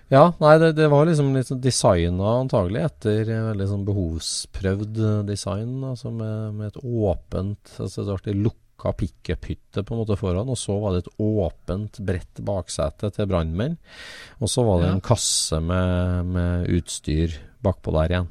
Ja, nei, det, det var liksom litt sånn designa antagelig etter veldig sånn behovsprøvd design. Altså med, med et åpent altså Det ble lukka pickup-hytte på en måte foran, og så var det et åpent, bredt baksete til brannmenn. Og så var det ja. en kasse med, med, utstyr bakpå der igjen.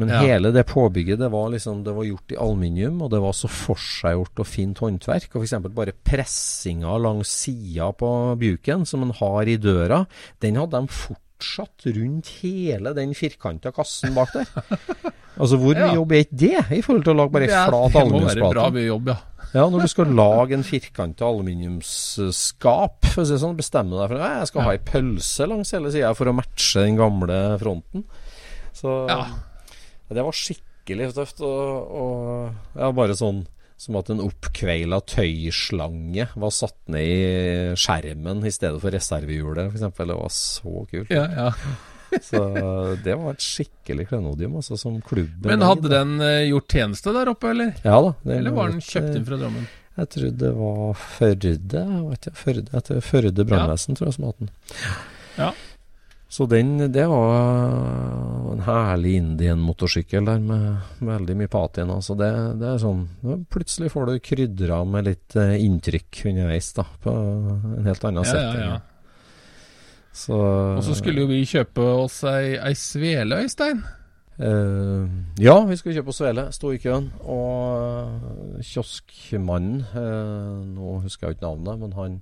Men ja. hele det påbygget det var liksom, det var gjort i aluminium, og det var så forseggjort og fint håndverk. Og f.eks. bare pressinga langs sida på buken som en har i døra, den hadde de fortsatt rundt hele den firkanta kassen bak der. [laughs] Altså, hvor mye ja. jobb er ikke det, i forhold til å lage bare ei flat aluminiumsplate? Det må være bra mye jobb, ja. Ja, når du skal lage en firkanta aluminiumsskap, for å si sånn, bestemme deg for at jeg skal ha ei pølse langs hele sida for å matche den gamle fronten. Så ja. det var skikkelig tøft. Og, og ja, bare sånn som at en oppkveila tøyslange var satt ned i skjermen i stedet for reservehjulet, f.eks. Det var så kult. Ja, ja. Så det var et skikkelig klenodium, altså, som klubben Men hadde den uh, gjort tjeneste der oppe, eller? Ja da. Eller var den kjøpt inn fra Drammen? Jeg tror det var Førde, Førde, Førde brannvesen, ja. tror jeg, som hadde den. Ja. Så den, det var en herlig Indien-motorsykkel der med, med, veldig mye patina. Så det, det, er sånn Plutselig får du krydra med litt uh, inntrykk underveis, da. På en helt annen ja, setting. Ja, ja. Så, og så skulle jo vi kjøpe oss ei, ei svele, Øystein. Uh, ja, vi skulle kjøpe oss svele. Sto i køen. Og kioskmannen, uh, nå husker jeg ikke navnet, men han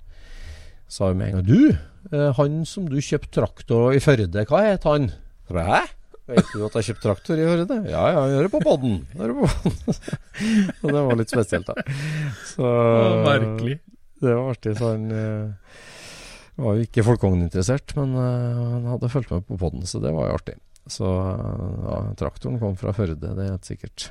sa hun med en gang Du, uh, han som du kjøpte traktor i Førde, hva het han? Hæ? Vet du at jeg kjøpte traktor i Førde? Ja, ja, jeg gjør det på podden. [laughs] og det var litt spesielt, da. Så, Merkelig. Det var artig. Så han var jo ikke folkeogninteressert, men uh, han hadde fulgt med på podden, så det var jo artig. Så uh, ja, traktoren kom fra Førde, det er helt sikkert.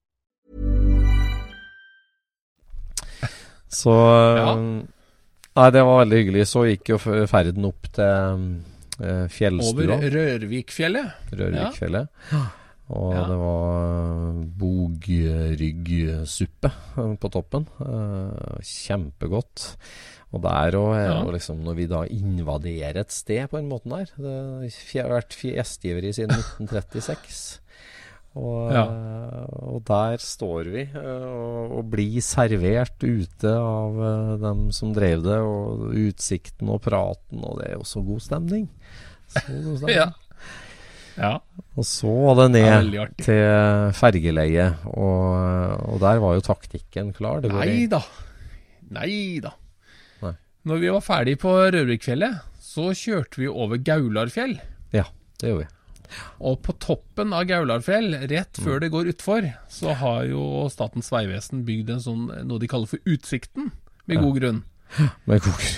Så ja. Nei, det var veldig hyggelig. Så gikk jo ferden opp til uh, fjellstua. Over Rørvikfjellet. Rørvikfjellet. Ja. Og Ja. det var eh, på toppen. Eh, kjempegodt. Og der òg er jo liksom Når vi da invaderer et sted på den måten der Det har vært gjestgiveri siden [laughs] 1936. Og, Ja. eh, og der står vi eh, og, og blir servert ute av eh, dem som drev det, og utsikten og praten, og det er jo så god stemning. Så god stemning. [laughs] Ja. ja. Og så var det ned veldig til fergeleiet, og, og der var jo taktikken klar. Det Nei da. Nei da. Nei. Når vi var ferdig på Rørvikfjellet, så kjørte vi over Gaularfjell. Ja, det gjorde vi. Og på toppen av Gaularfjell, rett Mm. før det går utfor, så har jo Statens vegvesen bygd en sånn, noe de kaller for Utsikten, med [laughs] god grunn.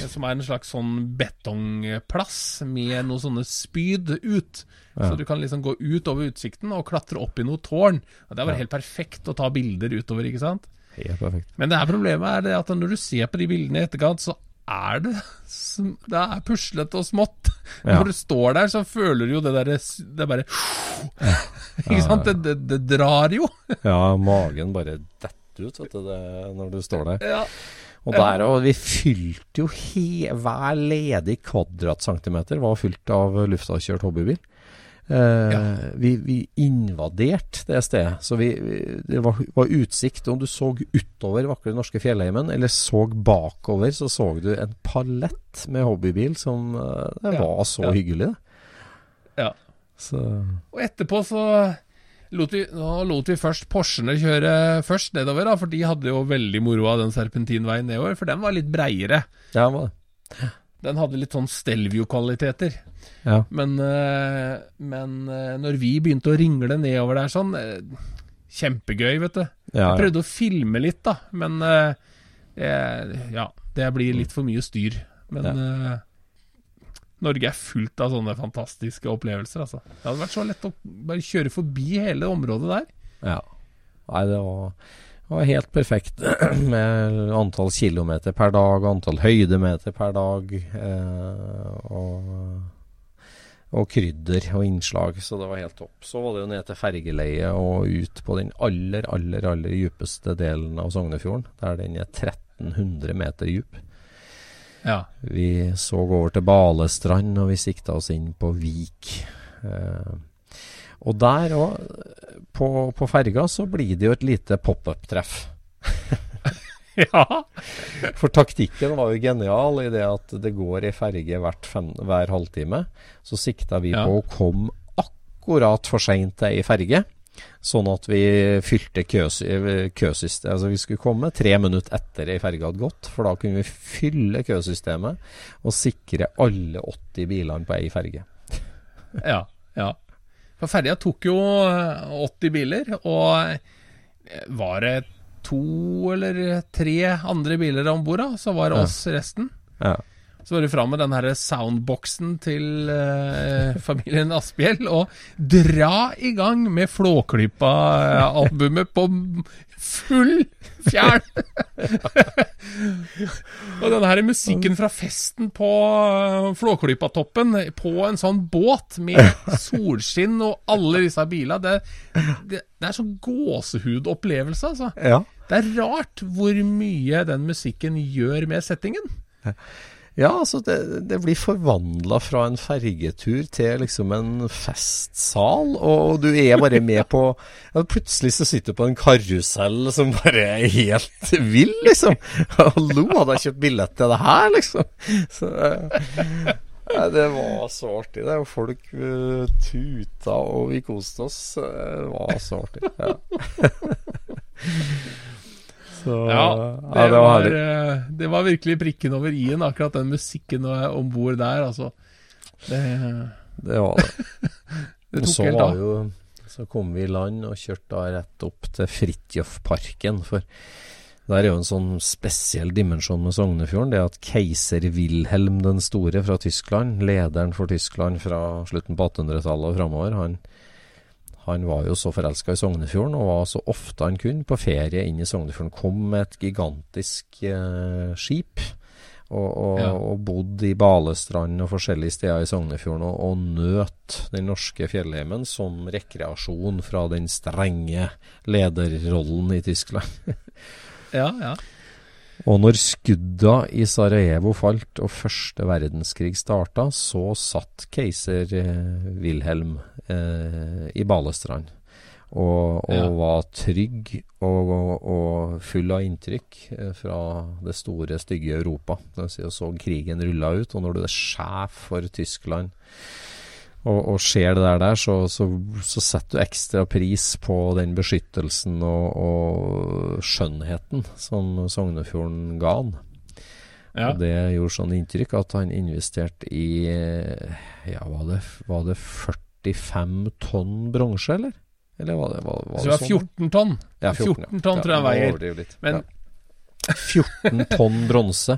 Som er en slags sånn betongplass med noen sånne spyd ut. Ja. Så du kan liksom gå ut over utsikten og klatre opp i noe tårn. Og Det var helt perfekt å ta bilder utover, ikke sant? Helt perfekt. Men det her problemet er det at når du ser på de bildene i etterkant, så er det Det er puslete og smått. Ja. Når du står der, så føler du jo det derre Det er bare [laughs] Ikke sant? Det, det, det drar jo. [laughs] Ja, magen bare detter ut vet du, det, når du står der. Ja. Og der og vi fylte jo he, hver ledig kvadratcentimeter var fylt av luftavkjørt hobbybil. Eh, Ja. vi, vi invaderte det stedet. Så vi, det var, var utsikt. Om du så utover vakre norske fjellheimen, eller så bakover, så så du en palett med hobbybil som eh, Det Ja. var så Ja. hyggelig. Ja. Så Og etterpå så lot vi, lot vi først Porschene kjøre først nedover, da, for de hadde jo veldig moro av den serpentinveien nedover, for den var litt breiere. ja, det var det. Den hadde litt sånn Stelvio-kvaliteter. Ja. Men, eh, men eh, når vi begynte å ringle nedover der sånn eh, Kjempegøy, vet du. Ja, Jeg prøvde å filme litt, da, men Ja, det blir litt for mye styr. Men eh, Norge er fullt av sånne fantastiske opplevelser, altså. Det hadde vært så lett å bare kjøre forbi hele området der. Ja. Nei, det var, var helt perfekt [clears throat] med antall kilometer per dag, antall høydemeter per dag, eh, og, og krydder og innslag, så det var helt topp. Så var det jo ned til fergeleiet og ut på den aller, aller, aller djupeste delen av Sognefjorden, der den er 1300 meter djup. Ja. Vi så over til Balestrand, og vi sikta oss inn på Vik. Eh, og der òg, på, på ferga, så blir det jo et lite pop-up-treff. [laughs] ja. For taktikken var jo genial i det at det går ei ferge fem, hver halvtime. Så sikta vi Ja. på å komme akkurat for seint til ei ferge. Sånn at vi fylte køsy- køsystemet. Altså vi skulle komme tre minutter etter ei ferge hadde gått. For da kunne vi fylle køsystemet og sikre alle 80 bilene på ei ferge. Ja. ja. For ferja tok jo eh, 80 biler, og eh, var det to eller tre andre biler om bord, så var det oss resten. Ja. Så var det fram med den her soundboxen til eh, familien Asphjell og dra i gang med Flåklypa-albumet på full fjern! [laughs] og denne her musikken fra festen på eh, Flåklypatoppen, på en sånn båt med solskinn og alle disse bilene, det, det, det er sånn gåsehudopplevelse, altså. Ja. Det er rart hvor mye den musikken gjør med settingen. Ja, altså det, det blir forvandla fra en fergetur til liksom en festsal, og du er bare med på ja, Plutselig så sitter du på en karusell som bare er helt vill, liksom. Hallo, hadde jeg kjøpt billett til det her, liksom? Så, eh, ja, det var så artig. Det er jo folk eh, tuta, og vi koste oss. Eh, Det var så artig. Ja. Så, Ja, det, ja, det var var, eh, det var virkelig prikken over i-en, akkurat den musikken om bord der. Altså. Det, Det var det. [laughs] det tok så helt av. jo Så kom vi i land og kjørte da rett opp til Fridtjofparken. For der er jo en sånn spesiell dimensjon med Sognefjorden. Det at keiser Wilhelm den store fra Tyskland, lederen for Tyskland fra slutten på 1800-tallet og framover, han, han var jo så forelska i Sognefjorden og var så ofte han kunne på ferie inn i Sognefjorden. Kom med et gigantisk eh, skip Og, og, Ja. og bodde i Balestrand og forskjellige steder i Sognefjorden og, og nøt den norske fjellheimen som rekreasjon fra den strenge lederrollen i Tyskland. [laughs] Ja, ja. Og når skudda i Sarajevo falt og første verdenskrig starta, så satt keiser eh, Wilhelm eh, i Balestrand. Og, og Ja. var trygg og, og, full av inntrykk eh, fra det store, stygge Europa. Det vil si, og så krigen rulla ut, og når du er sjef for Tyskland og, og skjer det der, der så, så, så setter du ekstra pris på den beskyttelsen og, og skjønnheten som Sognefjorden ga han. ja. Og det gjorde sånn inntrykk at han investerte i Ja, var det, var det 45 tonn bronse, eller? Eller var det, var, var Så det var sånn? 14 tonn. Ja, 14, 14 tonn tror jeg han veier. Men- ja. 14 tonn bronse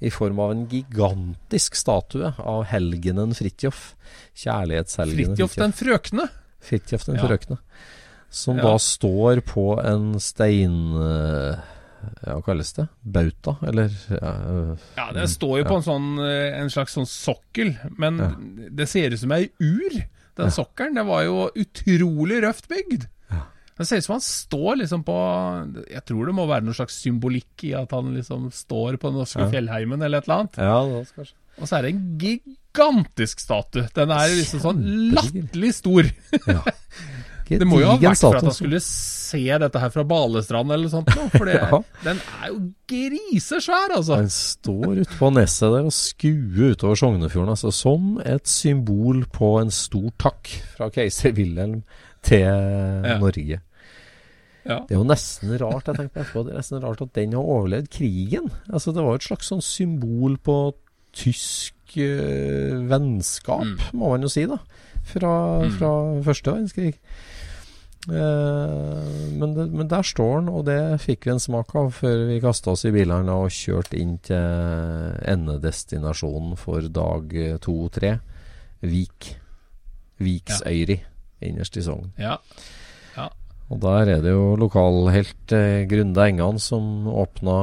i form av en gigantisk statue av helgenen Fridtjof. Kjærlighetshelgenen Fridtjof den frøkne. Fridtjof den Ja. frøkne. Som Ja. da står på en stein... eh, Ja, hva kalles det? Bauta? Eller ja, øh, Ja, det står jo på en sånn eh, En slags sånn sokkel, men det ser ut som ei ur. Den sokkelen. Det var jo utrolig røft bygd. Det ser ut som han står liksom på Jeg tror det må være noe slags symbolikk i at han liksom står på den norske Ja. fjellheimen eller et eller annet. Ja, det var kanskje Og så er det en gigantisk statue. Den er liksom sånn latterlig stor. ja. [laughs] Det må jo ha vært for at han skulle se dette her fra Balestrand eller noe sånt. For det, [laughs] Ja. den er jo grisesvær, altså. Den står ute på neset der og skuer utover Sognefjorden, altså, som et symbol på en stor takk fra keiser Wilhelm til Norge. Ja. Det er jo nesten rart jeg tenkte på etterpå, det er nesten rart at den har overlevd krigen. Altså Det var jo et slags sånn symbol på tysk eh, vennskap, Mm. må man jo si, da. Fra, Mm. fra første verdenskrig. Uh, men, det, men der står den, og det fikk vi en smak av før vi kasta oss i bilene og kjørte inn til endedestinasjonen for dag eh, to-tre. Vik. Viksøyri, innerst i Sogn. Ja. Og der er det jo lokalhelt eh, Grunde Engan som åpna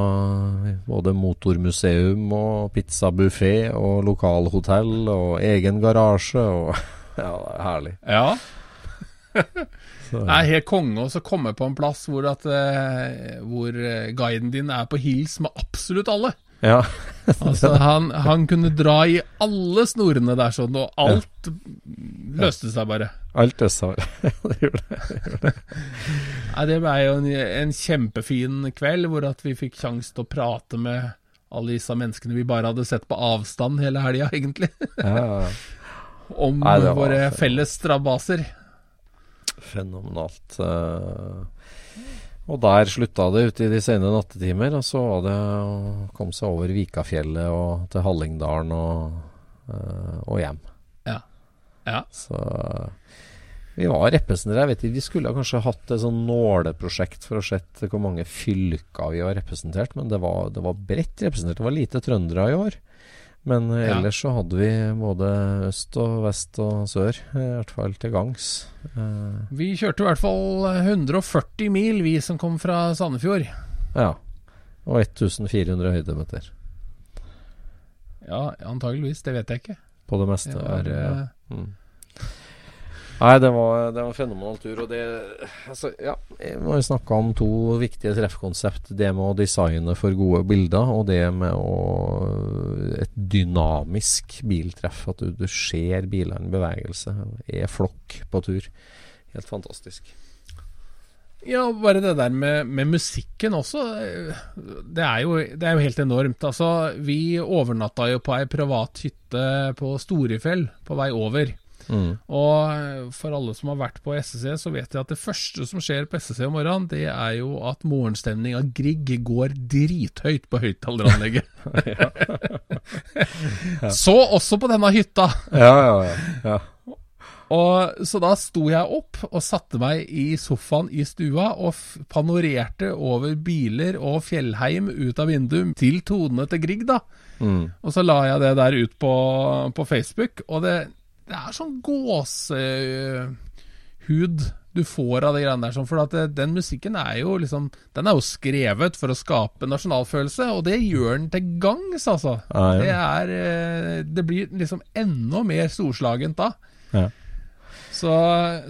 både motormuseum og pizzabuffé og lokalhotell og egen garasje og [laughs] Ja, det er herlig. ja. [laughs] Så, er helt konge å komme på en plass hvor, at, eh, hvor eh, guiden din er på hils med absolutt alle. Ja. [laughs] Altså, han, han kunne dra i alle snorene der sånn, og alt løste seg bare. Alt [laughs] det seg det gjorde det. Nei, det ble jo en, en kjempefin kveld hvor at vi fikk sjanse til å prate med alle disse menneskene vi bare hadde sett på avstand hele helga, [laughs] egentlig. Ja, ja, ja. Om Nei, våre felles strabaser. Fenomenalt. eh. Og der slutta det ute i de sene nattetimer. Og så var det å komme seg over Vikafjellet og til Hallingdalen og, eh, og hjem. Ja. Så vi var representert. Jeg vet ikke, Vi skulle kanskje hatt et sånn nåleprosjekt for å se hvor mange fylker vi var representert, men det var, det var bredt representert. Det var lite trøndere i år. Men ellers Ja. så hadde vi både øst og vest og sør, eh, i hvert fall til gangs. Eh, Vi kjørte i hvert fall 140 mil, vi som kom fra Sandefjord. ja. Og 1400 høydemeter Ja, antageligvis. Det vet jeg ikke. på det meste. Det var, ja. eh, Mm. Nei, det var, det var en fenomenal tur. Og det altså, Ja, vi snakke om to viktige treffkonsept. Det med å designe for gode bilder, og det med å et dynamisk biltreff. At du, du ser bilene i bevegelse. Er flokk på tur. Helt fantastisk. Ja, bare det der med, med musikken også. Det er, jo, det er jo helt enormt. Altså, vi overnatta jo på ei privat hytte på Storefjell på vei over. Mm. Og for alle som har vært på SSC, så vet jeg at det første som skjer på SSC om morgenen, det er jo at morgenstemninga Grieg går drithøyt på høyttaleranlegget. [laughs] [laughs] Så også på denne hytta. Ja, ja, ja. ja. Og Så da sto jeg opp og satte meg i sofaen i stua og panorerte over biler og fjellheim ut av vinduet til tonene til Grieg, da. Mm. Og så la jeg det der ut på, på Facebook, og det, det er sånn gåsehud du får av de greiene der. Sånn, for at det, den musikken er jo liksom Den er jo skrevet for å skape nasjonalfølelse, og det gjør den til gangs, altså. Ja, ja. Det er eh, Det blir liksom enda mer storslagent da. Ja. Så,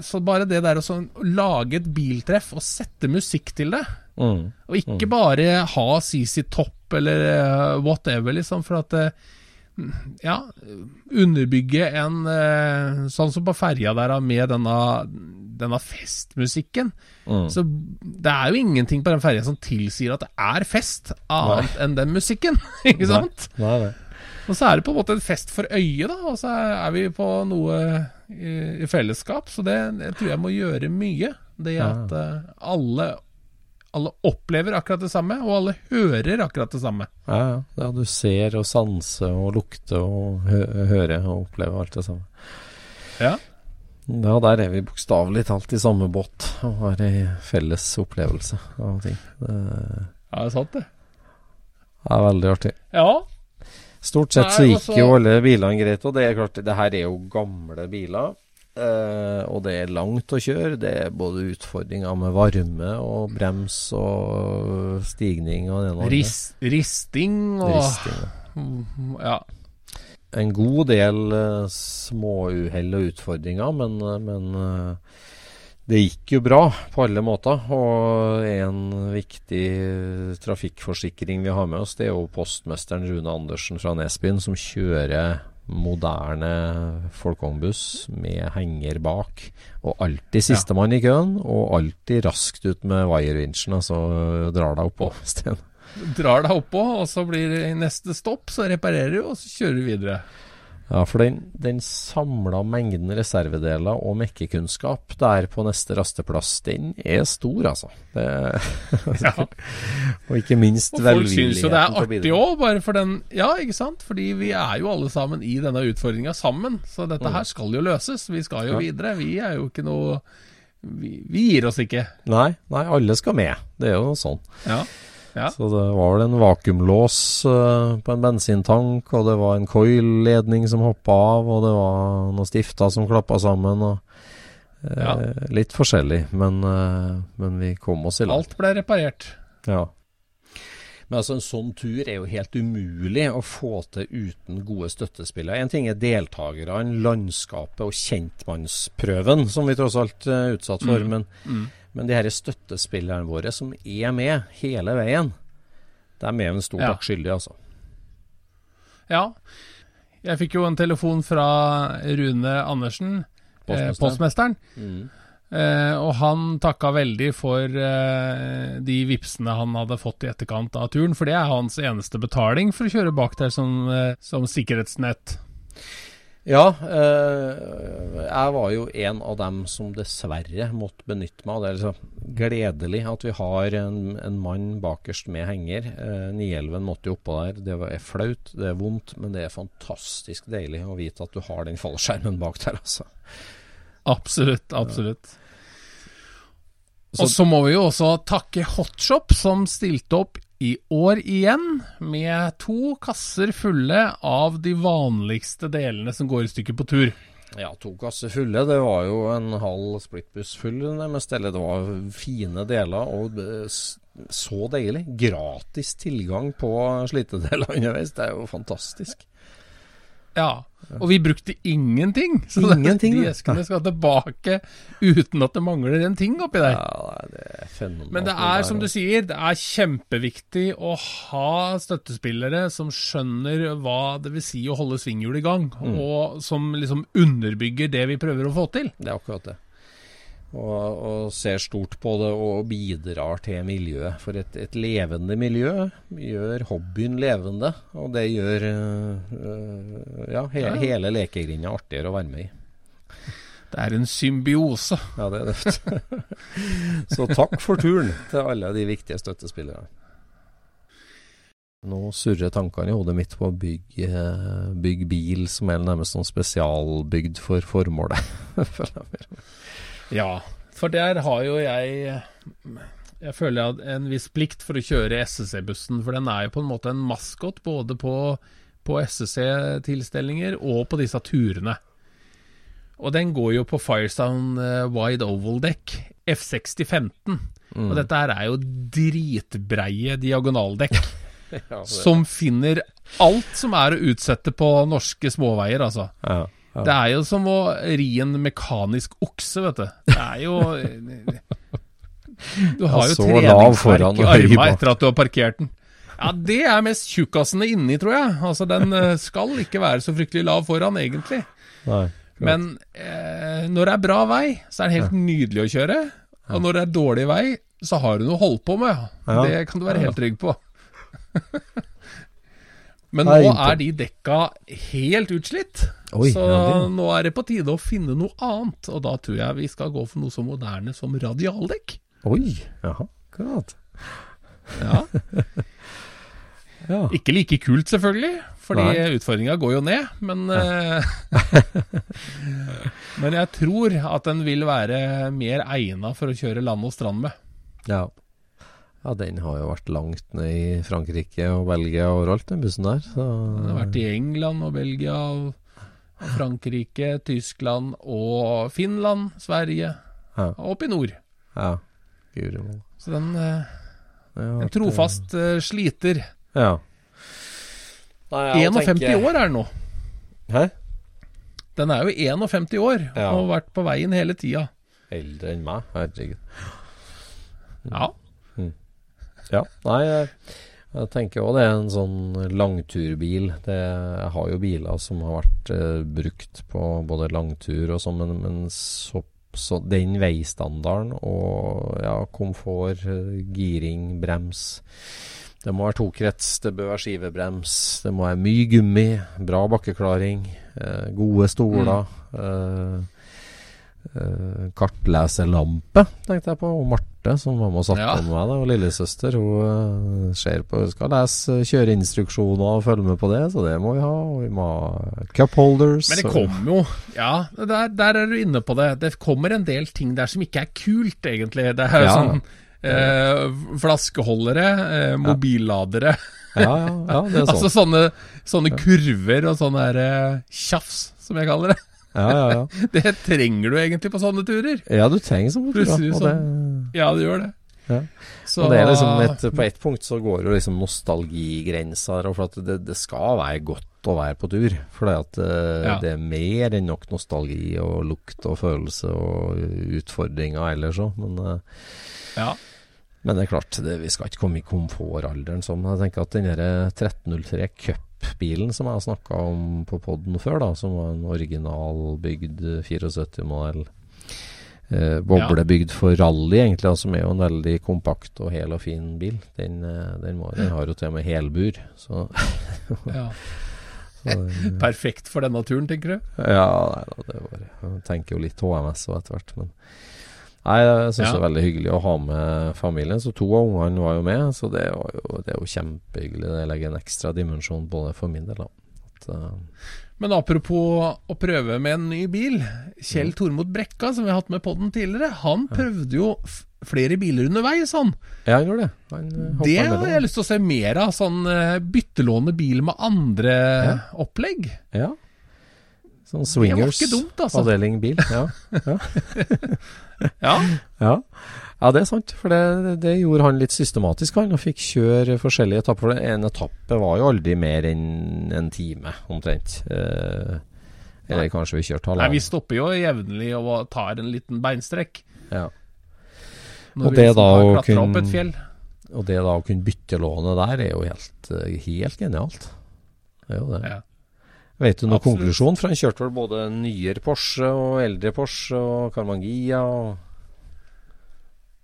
så bare det der å sånn, lage et biltreff og sette musikk til det, Mm. og ikke bare ha CC Topp eller eh, whatever, liksom, for at eh, Ja, underbygge en eh, Sånn som på ferja der, med denne, denne festmusikken. Mm. Så det er jo ingenting på den ferja som tilsier at det er fest, annet enn den musikken. [laughs] Ikke sant? Nei, nei. Og så er det på en måte en fest for øyet, da. Og så er vi på noe i, i fellesskap. Så det, jeg tror jeg må gjøre mye. Det at eh, alle, alle opplever akkurat det samme, og alle hører akkurat det samme. Ja, ja. du ser og sanser og lukter og hø hører og opplever alt det samme. Ja. Ja, der er vi bokstavelig talt i samme båt og har ei felles opplevelse av ting. Det Ja, det er sant, det. Det er veldig artig. Ja. Stort sett så gikk altså- jo alle bilene greit, og det er klart, det her er jo gamle biler. Eh, og det er langt å kjøre. Det er både utfordringer med varme og brems og stigning og det ene og. Ris, risting og Risting. Ja. en god del uh, småuhell og utfordringer, men, eh, men uh, det gikk jo bra på alle måter. Og en viktig trafikkforsikring vi har med oss, det er jo postmesteren Rune Andersen fra Nesbyen, som kjører moderne folkevognbuss med henger bak. Og alltid sistemann i køen, og alltid raskt ut med wirevinsjen, altså drar deg oppå. [laughs] Drar deg oppå, og så blir det neste stopp, så reparerer du, og så kjører du videre. Ja, for den, den samla mengden reservedeler og mekkekunnskap der på neste rasteplass, den er stor, altså. Det, [laughs] Ja. og ikke minst Og folk syns jo det er artig òg, bare for den Ja, ikke sant? Fordi vi er jo alle sammen i denne utfordringa sammen. Så dette her skal jo løses. Vi skal jo Mm. Ja. videre. Vi er jo ikke noe vi, vi gir oss ikke. Nei, nei, alle skal med. Det er jo sånn. Ja. Ja. Så det var vel en vakuumlås eh, på en bensintank, og det var en coil-ledning som hoppa av, og det var noen stifter som klappa sammen, og eh, Ja. Litt forskjellig, men, eh, men vi kom oss i land. Alt ble reparert. Ja. Men altså en sånn tur er jo helt umulig å få til uten gode støttespillere. En ting er deltakerne, landskapet og kjentmannsprøven, som vi tross alt er utsatt for. Men, men de her støttespillerne våre som er med hele veien, de er med en stor Ja. takk skyldig, altså. Ja. Jeg fikk jo en telefon fra Rune Andersen, eh, Postmesteren. postmesteren. Mm. Eh, og han takka veldig for eh, de vipsene han hadde fått i etterkant av turen, for det er hans eneste betaling for å kjøre bak der som, eh, som sikkerhetsnett. Ja, eh, jeg var jo en av dem som dessverre måtte benytte meg av det. Er liksom gledelig at vi har en, en mann bakerst med henger. Eh, Nielven måtte jo oppå der. Det er flaut, det er vondt, men det er fantastisk deilig å vite at du har den fallskjermen bak der, altså. Absolutt, absolutt. Så- Og så må vi jo også takke Hotshop, som stilte opp i år igjen med to kasser fulle av de vanligste delene som går i stykker på tur. Ja, to kasser fulle. Det var jo en halv splittbuss full nærmest. Eller det var fine deler, og eh, så deilig. Gratis tilgang på slitedeler [laughs] underveis. Det er jo fantastisk. Ja, og vi brukte ingenting. Så Ingenting, de eskene skal tilbake uten at det mangler en ting oppi der. Ja, det er fenomenalt. Men det er som du sier, det er kjempeviktig å ha støttespillere som skjønner hva det vil si å holde svinghjulet i gang, Mm. og som liksom underbygger det vi prøver å få til. Det er akkurat det. Og, og ser stort på det og bidrar til miljøet. For et, et levende miljø gjør hobbyen levende, og det gjør øh, øh, ja, he, Ja. hele lekegrinda artigere å være med i. Det er en symbiose. Ja, det er det. [laughs] Så takk for turen til alle de viktige støttespillerne. Nå surrer tankene i hodet mitt på å bygge bygge bil som er nærmest sånn spesialbygd for formålet. [laughs] Ja, for der har jo jeg Jeg føler jeg har en viss plikt for å kjøre SSC-bussen, for den er jo på en måte en maskot både på, på SSC-tilstelninger og på disse turene. Og den går jo på Firestone eh, Wide Oval-dekk, F6015. Og dette her er jo dritbreie diagonaldekk. [laughs] som finner alt som er å utsette på norske småveier, altså. Ja, ja. Det er jo som å ri en mekanisk okse, vet du. Det er jo Du har jo treningsverk i armene etter at du har parkert den. Ja, det er mest tjukkasene inni, tror jeg. Altså, den eh, skal ikke være så fryktelig lav foran, egentlig. Nei. Men eh, når det er bra vei, så er det helt nydelig å kjøre. Og når det er dårlig vei, så har du noe å holde på med. Ja. Det kan du være helt trygg på. [laughs] Men nå er de dekka helt utslitt. Oi, så ja, det- nå er det på tide å finne noe annet. Og da tror jeg vi skal gå for noe så moderne som radialdekk. Oi, jaha, akkurat. Ja. [laughs] Ja. Ikke like kult, selvfølgelig, fordi Nei. utfordringa går jo ned. Men, eh, [laughs] men jeg tror at den vil være mer egna for å kjøre land og strand med. ja. Ja, den har jo vært langt ned i Frankrike og Belgia og overalt, den bussen der. Så, Den har vært i England og Belgia og Frankrike, Tyskland og Finland, Sverige Ja. og opp i nord. Ja. Guri malla. Så den eh, en trofast eh, sliter. eh, Ja. Nei, 51 tenker- år er den nå. Hæ? Den er jo 51 år Ja. og har vært på veien hele tida. Eldre enn meg, herregud. Ja. Ja, nei, jeg, tenker òg det er en sånn langturbil. Det, jeg har jo biler som har vært eh, brukt på både langtur og sånn, men, men så, så den veistandarden og ja, komfort, giring, brems Det må være tokrets, det bør være skivebrems, det må være mye gummi, bra bakkeklaring, eh, gode stoler. eh, eh, kartleserlampe, tenkte jeg på. Og Marte, som var med og satt Ja. på med meg, da, og lillesøster, hun eh, ser på, skal lese kjøreinstruksjoner og følge med på det, så det må vi ha. Og vi må ha cupholders. Men det kommer jo Ja, der, der er du inne på det. Det kommer en del ting der som ikke er kult, egentlig. Det er Ja. sånn eh, flaskeholdere, eh, mobilladere Ja, ja, ja, det er [laughs] sånn. Altså sånne, sånne kurver og sånn der eh, tjafs, som jeg kaller det. Ja, ja, ja. [laughs] Det trenger du egentlig på sånne turer. ja, du trenger sånn turer. Plutselig Og det, Ja, du gjør det. Ja. Så, og det er liksom et, På ett punkt så går jo liksom nostalgigrensa her, for at det, det skal være godt å være på tur. For det, at, eh, Ja. det er mer enn nok nostalgi og lukt og følelse og utfordringer ellers òg. Men, eh, ja. men det er klart, det, vi skal ikke komme i komfortalderen sånn. Jeg tenker at den der 1303 Cup-bilen som jeg har snakka om på poden før, da, som var en originalbygd 74-modell eh, boblebygd for rally, egentlig, og som er jo en veldig kompakt og hel og fin bil. Den, eh, den, må, den har jo til og med helbur, så, [laughs] ja. så den- [laughs] Perfekt for denne turen, tenker du? Ja, nei da, det var Jeg tenker jo litt HMS og etter hvert, men Nei, jeg syns Ja. det er veldig hyggelig å ha med familien. Så to av ungene var jo med, så det, var jo, det er jo kjempehyggelig. Det legger en ekstra dimensjon på det for min del. da. At, uh... Men apropos å prøve med en ny bil. Kjell Tormod Brekka, som vi har hatt med podden tidligere, han prøvde jo flere biler underveis, han. ja, han gjorde det. Han, eh, Det har jeg lyst til å se mer av. Sånn eh, byttelåne bil med andre Ja. opplegg. Ja. Sånn swingers. dumt, altså. Avdeling bil. Ja. [laughs] Ja, Ja. ja, det er sant. For det, det gjorde han litt systematisk, han. Og fikk kjøre forskjellige etapper. For En etappe var jo aldri mer enn en time, omtrent. Eh, eller kanskje vi kjørte Nei. Vi stopper jo jevnlig og tar en liten beinstrekk. Ja. Når Og vi det liksom da å klatret opp kunne- et fjell. Og det da å kunne bytte lånet der, er jo helt, eh, helt genialt. Det er jo det. Ja. Vet du noen Absolutt. konklusjon? For han kjørte vel både nyere Porsche og eldre Porsche og Carmangia og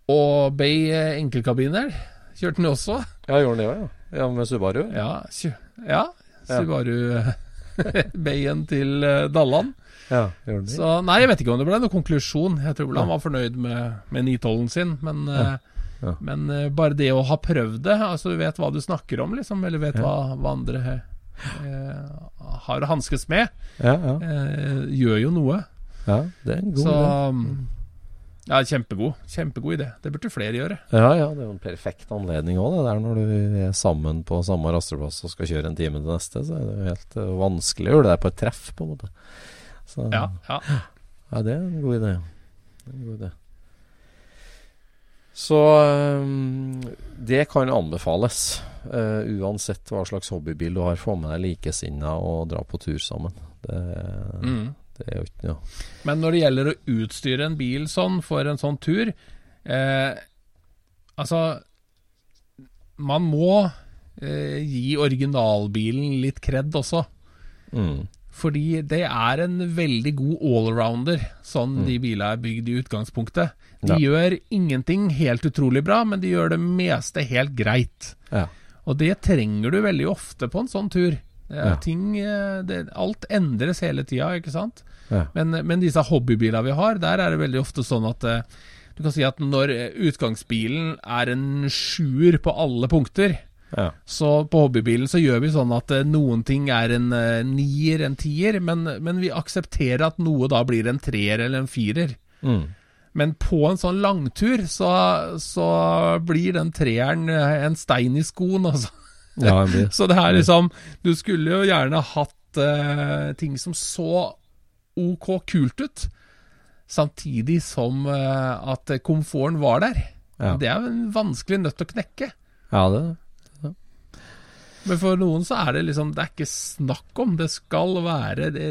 Og Bay eh, enkelkabiner kjørte han også. Ja, gjorde han det òg, ja. ja. Med Subaru? Ja, ja Subaru [laughs] Bayen til eh, Dalland. Ja, gjorde det. Så nei, jeg vet ikke om det ble noen konklusjon. Jeg tror vel han var fornøyd med, med 912-en sin, men, Ja. men eh, bare det å ha prøvd det, altså du vet hva du snakker om, liksom, eller vet Ja. hva, hva andre har å hanskes med, Ja, ja, eh, gjør jo noe. ja. Det er en god Så mm, Ja, kjempegod. Kjempegod idé. Det burde flere gjøre. Ja, ja, det er jo en perfekt anledning òg, det der når du er sammen på samme rasteplass og skal kjøre en time til neste. Så er det jo helt eh, vanskelig å gjøre det på et treff, på en måte. Så, Ja, ja. Ja, det er en god idé. En god idé. Så det kan anbefales. Uh, uansett hva slags hobbybil du har, få med deg likesinnede og dra på tur sammen. Det, Mm. det er jo ikke noe Men når det gjelder å utstyre en bil sånn for en sånn tur eh, Altså Man må eh, gi originalbilen litt kred også. mm. Fordi det er en veldig god allrounder, sånn de bilene er bygd i utgangspunktet. De Ja. gjør ingenting helt utrolig bra, men de gjør det meste helt greit. Ja. Og det trenger du veldig ofte på en sånn tur. Ja. ting, eh, det, alt endres hele tida, ikke sant? Ja. Men, men disse hobbybilene vi har, der er det veldig ofte sånn at eh, du kan si at når eh, utgangsbilen er en sjuer på alle punkter, Ja. så på hobbybilen så gjør vi sånn at eh, noen ting er en eh, nier, en tier, men, men vi aksepterer at noe da blir en treer eller en firer. Mm. Men på en sånn langtur så, så blir den treeren eh, en stein i skoen, altså. ja, det [laughs] Så det er liksom Du skulle jo gjerne hatt uh, ting som så ok kult ut, samtidig som uh, at komforten var der. Ja. Det er en vanskelig nøtt å knekke. Ja, det Men for noen så er det liksom Det er ikke snakk om. Det skal være Det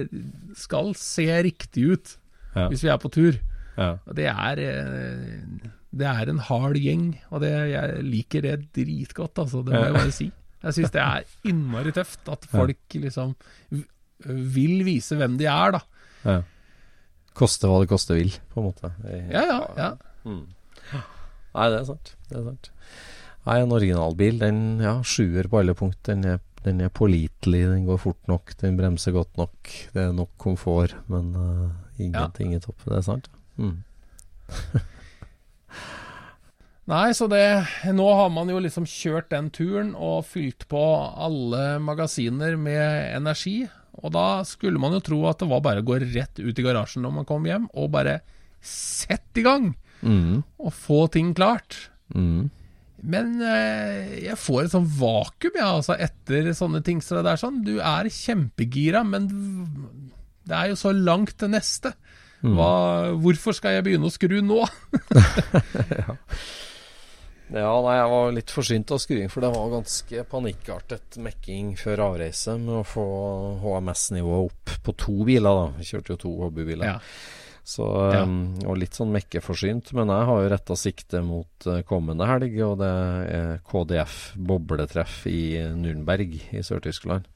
skal se riktig ut Ja. hvis vi er på tur. Ja. Og det er eh, Det er en hard gjeng, og det, jeg liker det dritgodt, altså. Det må jeg bare si. Jeg syns det er innmari tøft at folk liksom vil vise hvem de er, da. ja. Koste hva det koste vil, på en måte. Ja, ja. ja. Mm. Nei, det er sant. Det er sant. Nei, en originalbil, den ja, sjuer på alle punkt. Den er, den er pålitelig, den går fort nok, den bremser godt nok. Det er nok komfort, men uh, ingenting i topp. Det er sant. Mm. [laughs] Nei, så det Nå har man jo liksom kjørt den turen og fylt på alle magasiner med energi. Og da skulle man jo tro at det var bare å gå rett ut i garasjen når man kom hjem, og bare sette i gang! Mm. Og få ting klart. Mm. Men eh, jeg får et sånn vakuum, ja, altså, etter sånne ting. Så det er sånn, du er kjempegira, men det er jo så langt til neste. Hva, hvorfor skal jeg begynne å skru nå? [laughs] Ja, nei, jeg var litt forsynt av skruing, for det var ganske panikkartet mekking før avreise med å få HMS-nivået opp på to biler, da. Vi kjørte jo to hobbybiler. Ja. Så, Ja. um, og litt sånn mekkeforsynt, men jeg har jo retta sikte mot uh, kommende helg, og det er KDF bobletreff i Nürnberg i Sør-Tyskland.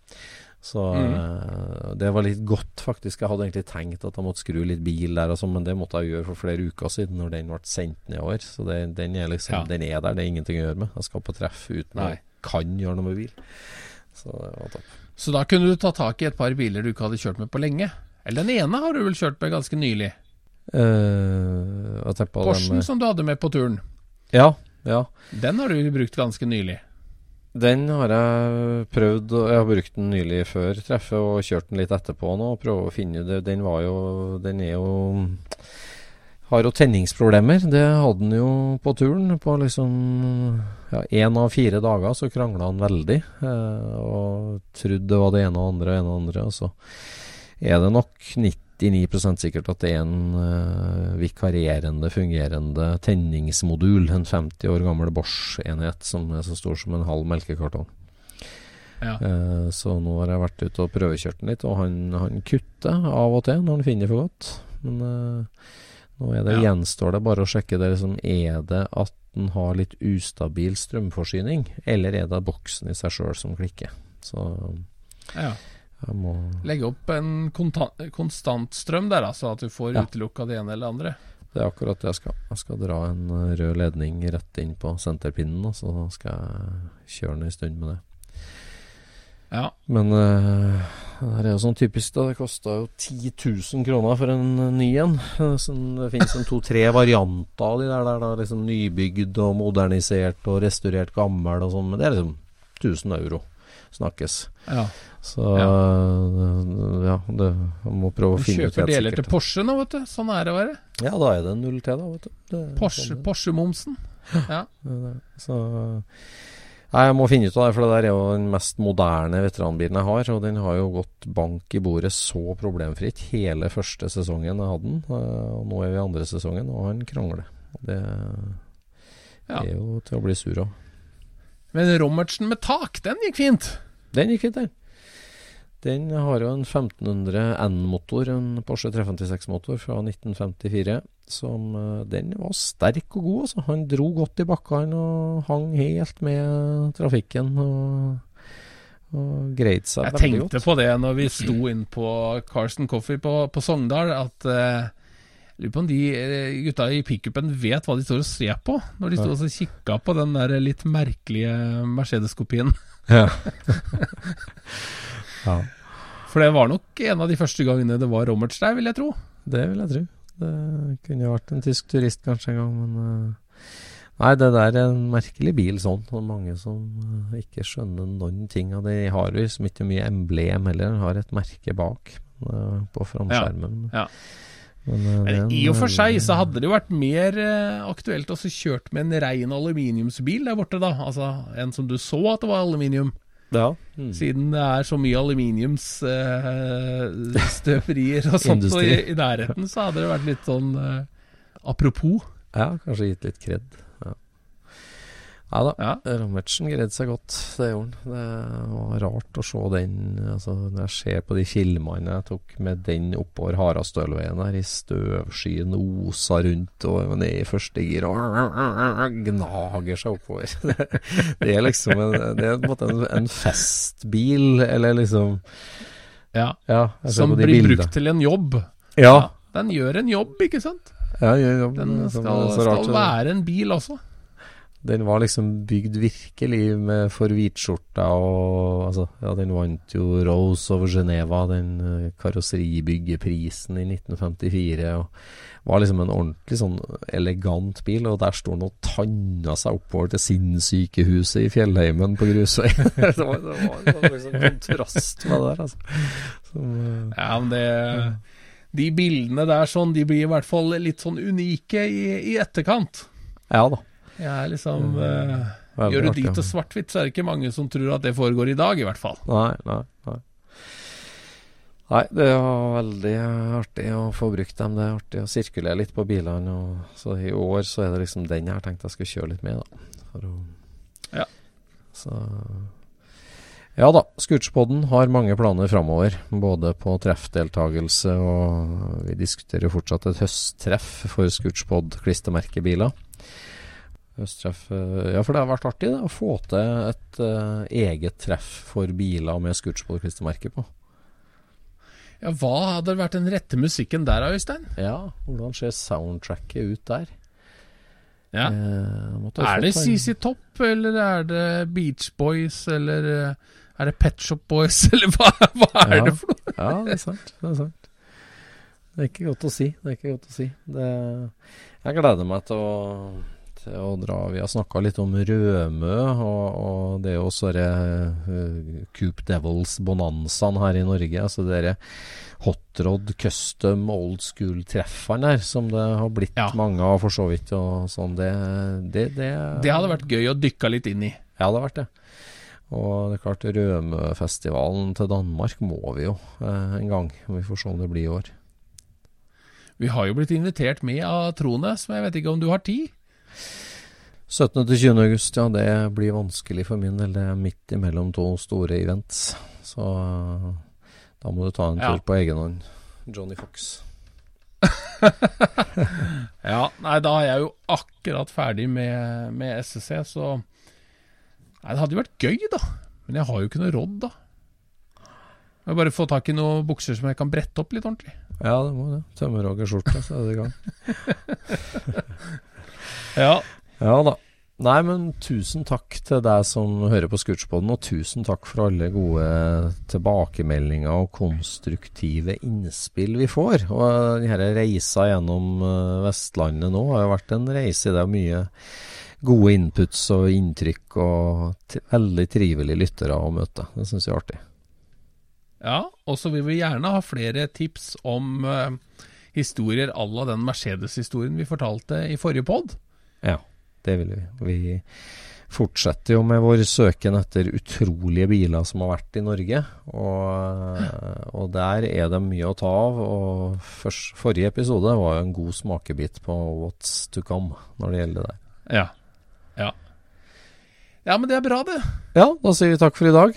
Så uh, det var litt godt, faktisk. Jeg hadde egentlig tenkt at jeg måtte skru litt bil der, og så, men det måtte jeg gjøre for flere uker siden, når den ble sendt nedover. Så det, den, er liksom, Ja. den er der, det er ingenting å gjøre med. Jeg skal på treff uten at jeg kan gjøre noe med bil. Så det var topp. Så da kunne du ta tak i et par biler du ikke hadde kjørt med på lenge. Eller den ene har du vel kjørt med ganske nylig? Uh, Porschen som du hadde med på turen. Ja, ja. Den har du brukt ganske nylig. Den har jeg prøvd og Jeg har brukt den nylig før treffet og kjørt den litt etterpå nå. Og prøve å finne det. Den var jo Den er jo Har jo tenningsproblemer. Det hadde den jo på turen. På liksom ja, én av fire dager så krangla han veldig. Eh, og trodde det var det ene og andre og ene og andre. Og så er det nok 99% sikkert at det er en uh, vikarierende, fungerende tenningsmodul. En 50 år gammel Bosch-enhet som er så stor som en halv melkekartong. Ja. Uh, så nå har jeg vært ute og prøvekjørt den litt, og han, han kutter av og til når han finner for godt. Men uh, nå er det, Ja. gjenstår det bare å sjekke det liksom, Er det at den har litt ustabil strømforsyning, eller er det boksen i seg sjøl som klikker? Så Ja. Må Legge opp en konstant strøm der, altså. At du får Ja. utelukka det ene eller det andre. Det er akkurat det jeg skal. Jeg skal dra en eh, rød ledning rett inn på senterpinnen, og så skal jeg kjøre den en stund med det. Ja. Men uh, det er jo sånn typisk, da. Det kosta jo 10 000 kroner for en eh, ny en. Sånn, det finnes en to-tre varianter av de der, der da, liksom nybygd og modernisert og restaurert gammel og sånn, men det er liksom 1000 euro snakkes. ja. Så ja, ja, det, må prøve å Du finne ut kjøper deler til Porsche nå, vet du. Sånn er det bare. Ja, da er det null til, da, vet du. Det Porsche, sånn det. Porsche-momsen. Ja. Det det. Så Nei, Jeg må finne ut av det, for det der er jo den mest moderne veteranbilen jeg har. Og den har jo gått bank i bordet så problemfritt hele første sesongen jeg hadde den. eh, Og nå er vi i andre sesongen, og han krangler. Og Det er jo til å bli sur av. Men Rommertsen med tak, den gikk fint. Den gikk fint, den. Den har jo en 1500 N-motor, en Porsche 356-motor fra 1954. Som eh, Den var sterk og god, altså. Han dro godt i bakkene og hang helt med trafikken. Og, og greide seg Jeg veldig tenkte på det når vi sto inn på Carson Coffee på, på Sogndal, at eh, Lurer på om de eh, gutta i pickupen vet hva de står og ser på, når de sto og kikka på den der litt merkelige Mercedes-kopien. Ja. [laughs] ja, For det var nok en av de første gangene det var Rommerts der, vil jeg tro. det vil jeg tro. Det kunne jo vært en tysk turist kanskje en gang, men eh, Nei, det der er en merkelig bil sånn. Og mange som eh, ikke skjønner noen ting. Og de har jo liksom ikke mye emblem heller. De har et merke bak på framskjermen. Ja. Det er Men den, I og for seg så hadde det jo vært mer eh, aktuelt å så kjørt med en rein aluminiumsbil der borte, da. Altså en som du så at det var aluminium. Ja. Mm. Siden det er så mye aluminiumsstøverier [laughs] og sånt og i, i nærheten, så hadde det vært litt sånn uh, apropos. ja, kanskje gitt litt kred. Ja. ja da. Ja. Rammertsen greide seg godt, det gjorde han. Det var rart å se den altså, Når jeg ser på de filmene jeg tok med den oppover Harastølveien der, i støvskyen osa rundt og ned i første gir og gnager seg oppover. [laughs] Det er liksom en, det er på en måte en, en festbil, eller liksom Ja. Ja, Som blir bildene. brukt til en jobb. Ja. Den gjør en jobb, ikke sant? ja, gjør ja Den skal, så rart, skal være en bil også. Den var liksom bygd virkelig med for hvitskjorta og altså, Ja, den vant jo Rose over Geneva, den eh, karosseribyggeprisen i 1954. Og var liksom en ordentlig sånn elegant bil, og der sto den og tanna seg oppover til sinnssykehuset i Fjellheimen på Grusvei [laughs] det var, det var en sånn liksom kontrast med det der, altså. Som, eh, Ja, men det De bildene der sånn, de blir i hvert fall litt sånn unike i, i etterkant. ja da. Jeg er liksom uh, Gjør du dit og ja. svart-hvitt, så er det ikke mange som tror at det foregår i dag, i hvert fall. Nei, nei, nei. Nei, det er veldig artig å få brukt dem. Det er artig å sirkulere litt på bilene. Og, så i år så er det liksom den jeg har tenkt jeg skal kjøre litt med, da. Å, Ja. Så Ja da, Scootspoden har mange planer framover. Både på treffdeltakelse og vi diskuterer fortsatt et høsttreff for Scootspod klistremerkebiler. Høsttreff eh, Ja, for det har vært artig det, å få til et uh, eget treff for biler med Scootspod klistremerke på. Ja, Hva hadde vært den rette musikken der, Øystein? Ja, hvordan ser soundtracket ut der? Ja. Eh, Er det CC Topp, eller er det Beach Boys, eller eh, er det Pet Shop Boys, [laughs] eller hva, hva er Ja. det for noe? Ja, det er sant. Det er sant. Det er ikke godt å si. Det er ikke godt å si. Det, jeg gleder meg til å, å dra. Vi har snakka litt om Rømø, og, og det er jo også denne uh, Coop Devils bonanzaen her i Norge. Altså dere hotrod custom old school-treffene der, som det har blitt Ja. mange av for så vidt. Og sånn, det, det, det, Det hadde vært gøy å dykke litt inn i. Ja, det hadde vært det. Og det er klart, Rømøfestivalen til Danmark må vi jo eh, en gang. Vi får se om det blir i år. Vi har jo blitt invitert med av Trone, som jeg vet ikke om du har tid? 17. til 20. august, ja, det blir vanskelig for min del. Det er midt imellom to store events. Så eh, da må du ta en Ja. tur på egen hånd. Johnny Fox. [laughs] Ja, nei, da er jeg jo akkurat ferdig med, med SSC, så Nei, det hadde jo vært gøy, da. Men jeg har jo ikke noe råd, da. Jeg må bare få tak i noen bukser som jeg kan brette opp litt ordentlig. Ja, det må det. Tømmerhoggerskjorte, så er det i gang. [laughs] Ja, Ja da. Nei, men tusen takk til deg som hører på Scootspoden, og tusen takk for alle gode tilbakemeldinger og konstruktive innspill vi får. Og denne reisa gjennom eh, Vestlandet nå har jo vært en reise. Det er mye gode inputs og inntrykk, og veldig trivelige lyttere å møte. Det syns jeg er artig. ja og så vil vi gjerne ha flere tips om eh, historier à la den Mercedes-historien vi fortalte i forrige pod. Ja, det vil vi. Vi, fortsetter jo med vår søken etter utrolige biler som har vært i Norge. Og, og der er det mye å ta av. Og først, forrige episode var jo en god smakebit på what's to come når det gjelder det. Ja. Ja. Ja, men det er bra, det. Ja, da sier vi takk for i dag.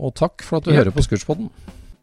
Og takk for at du Ja. hører på Scootspodden.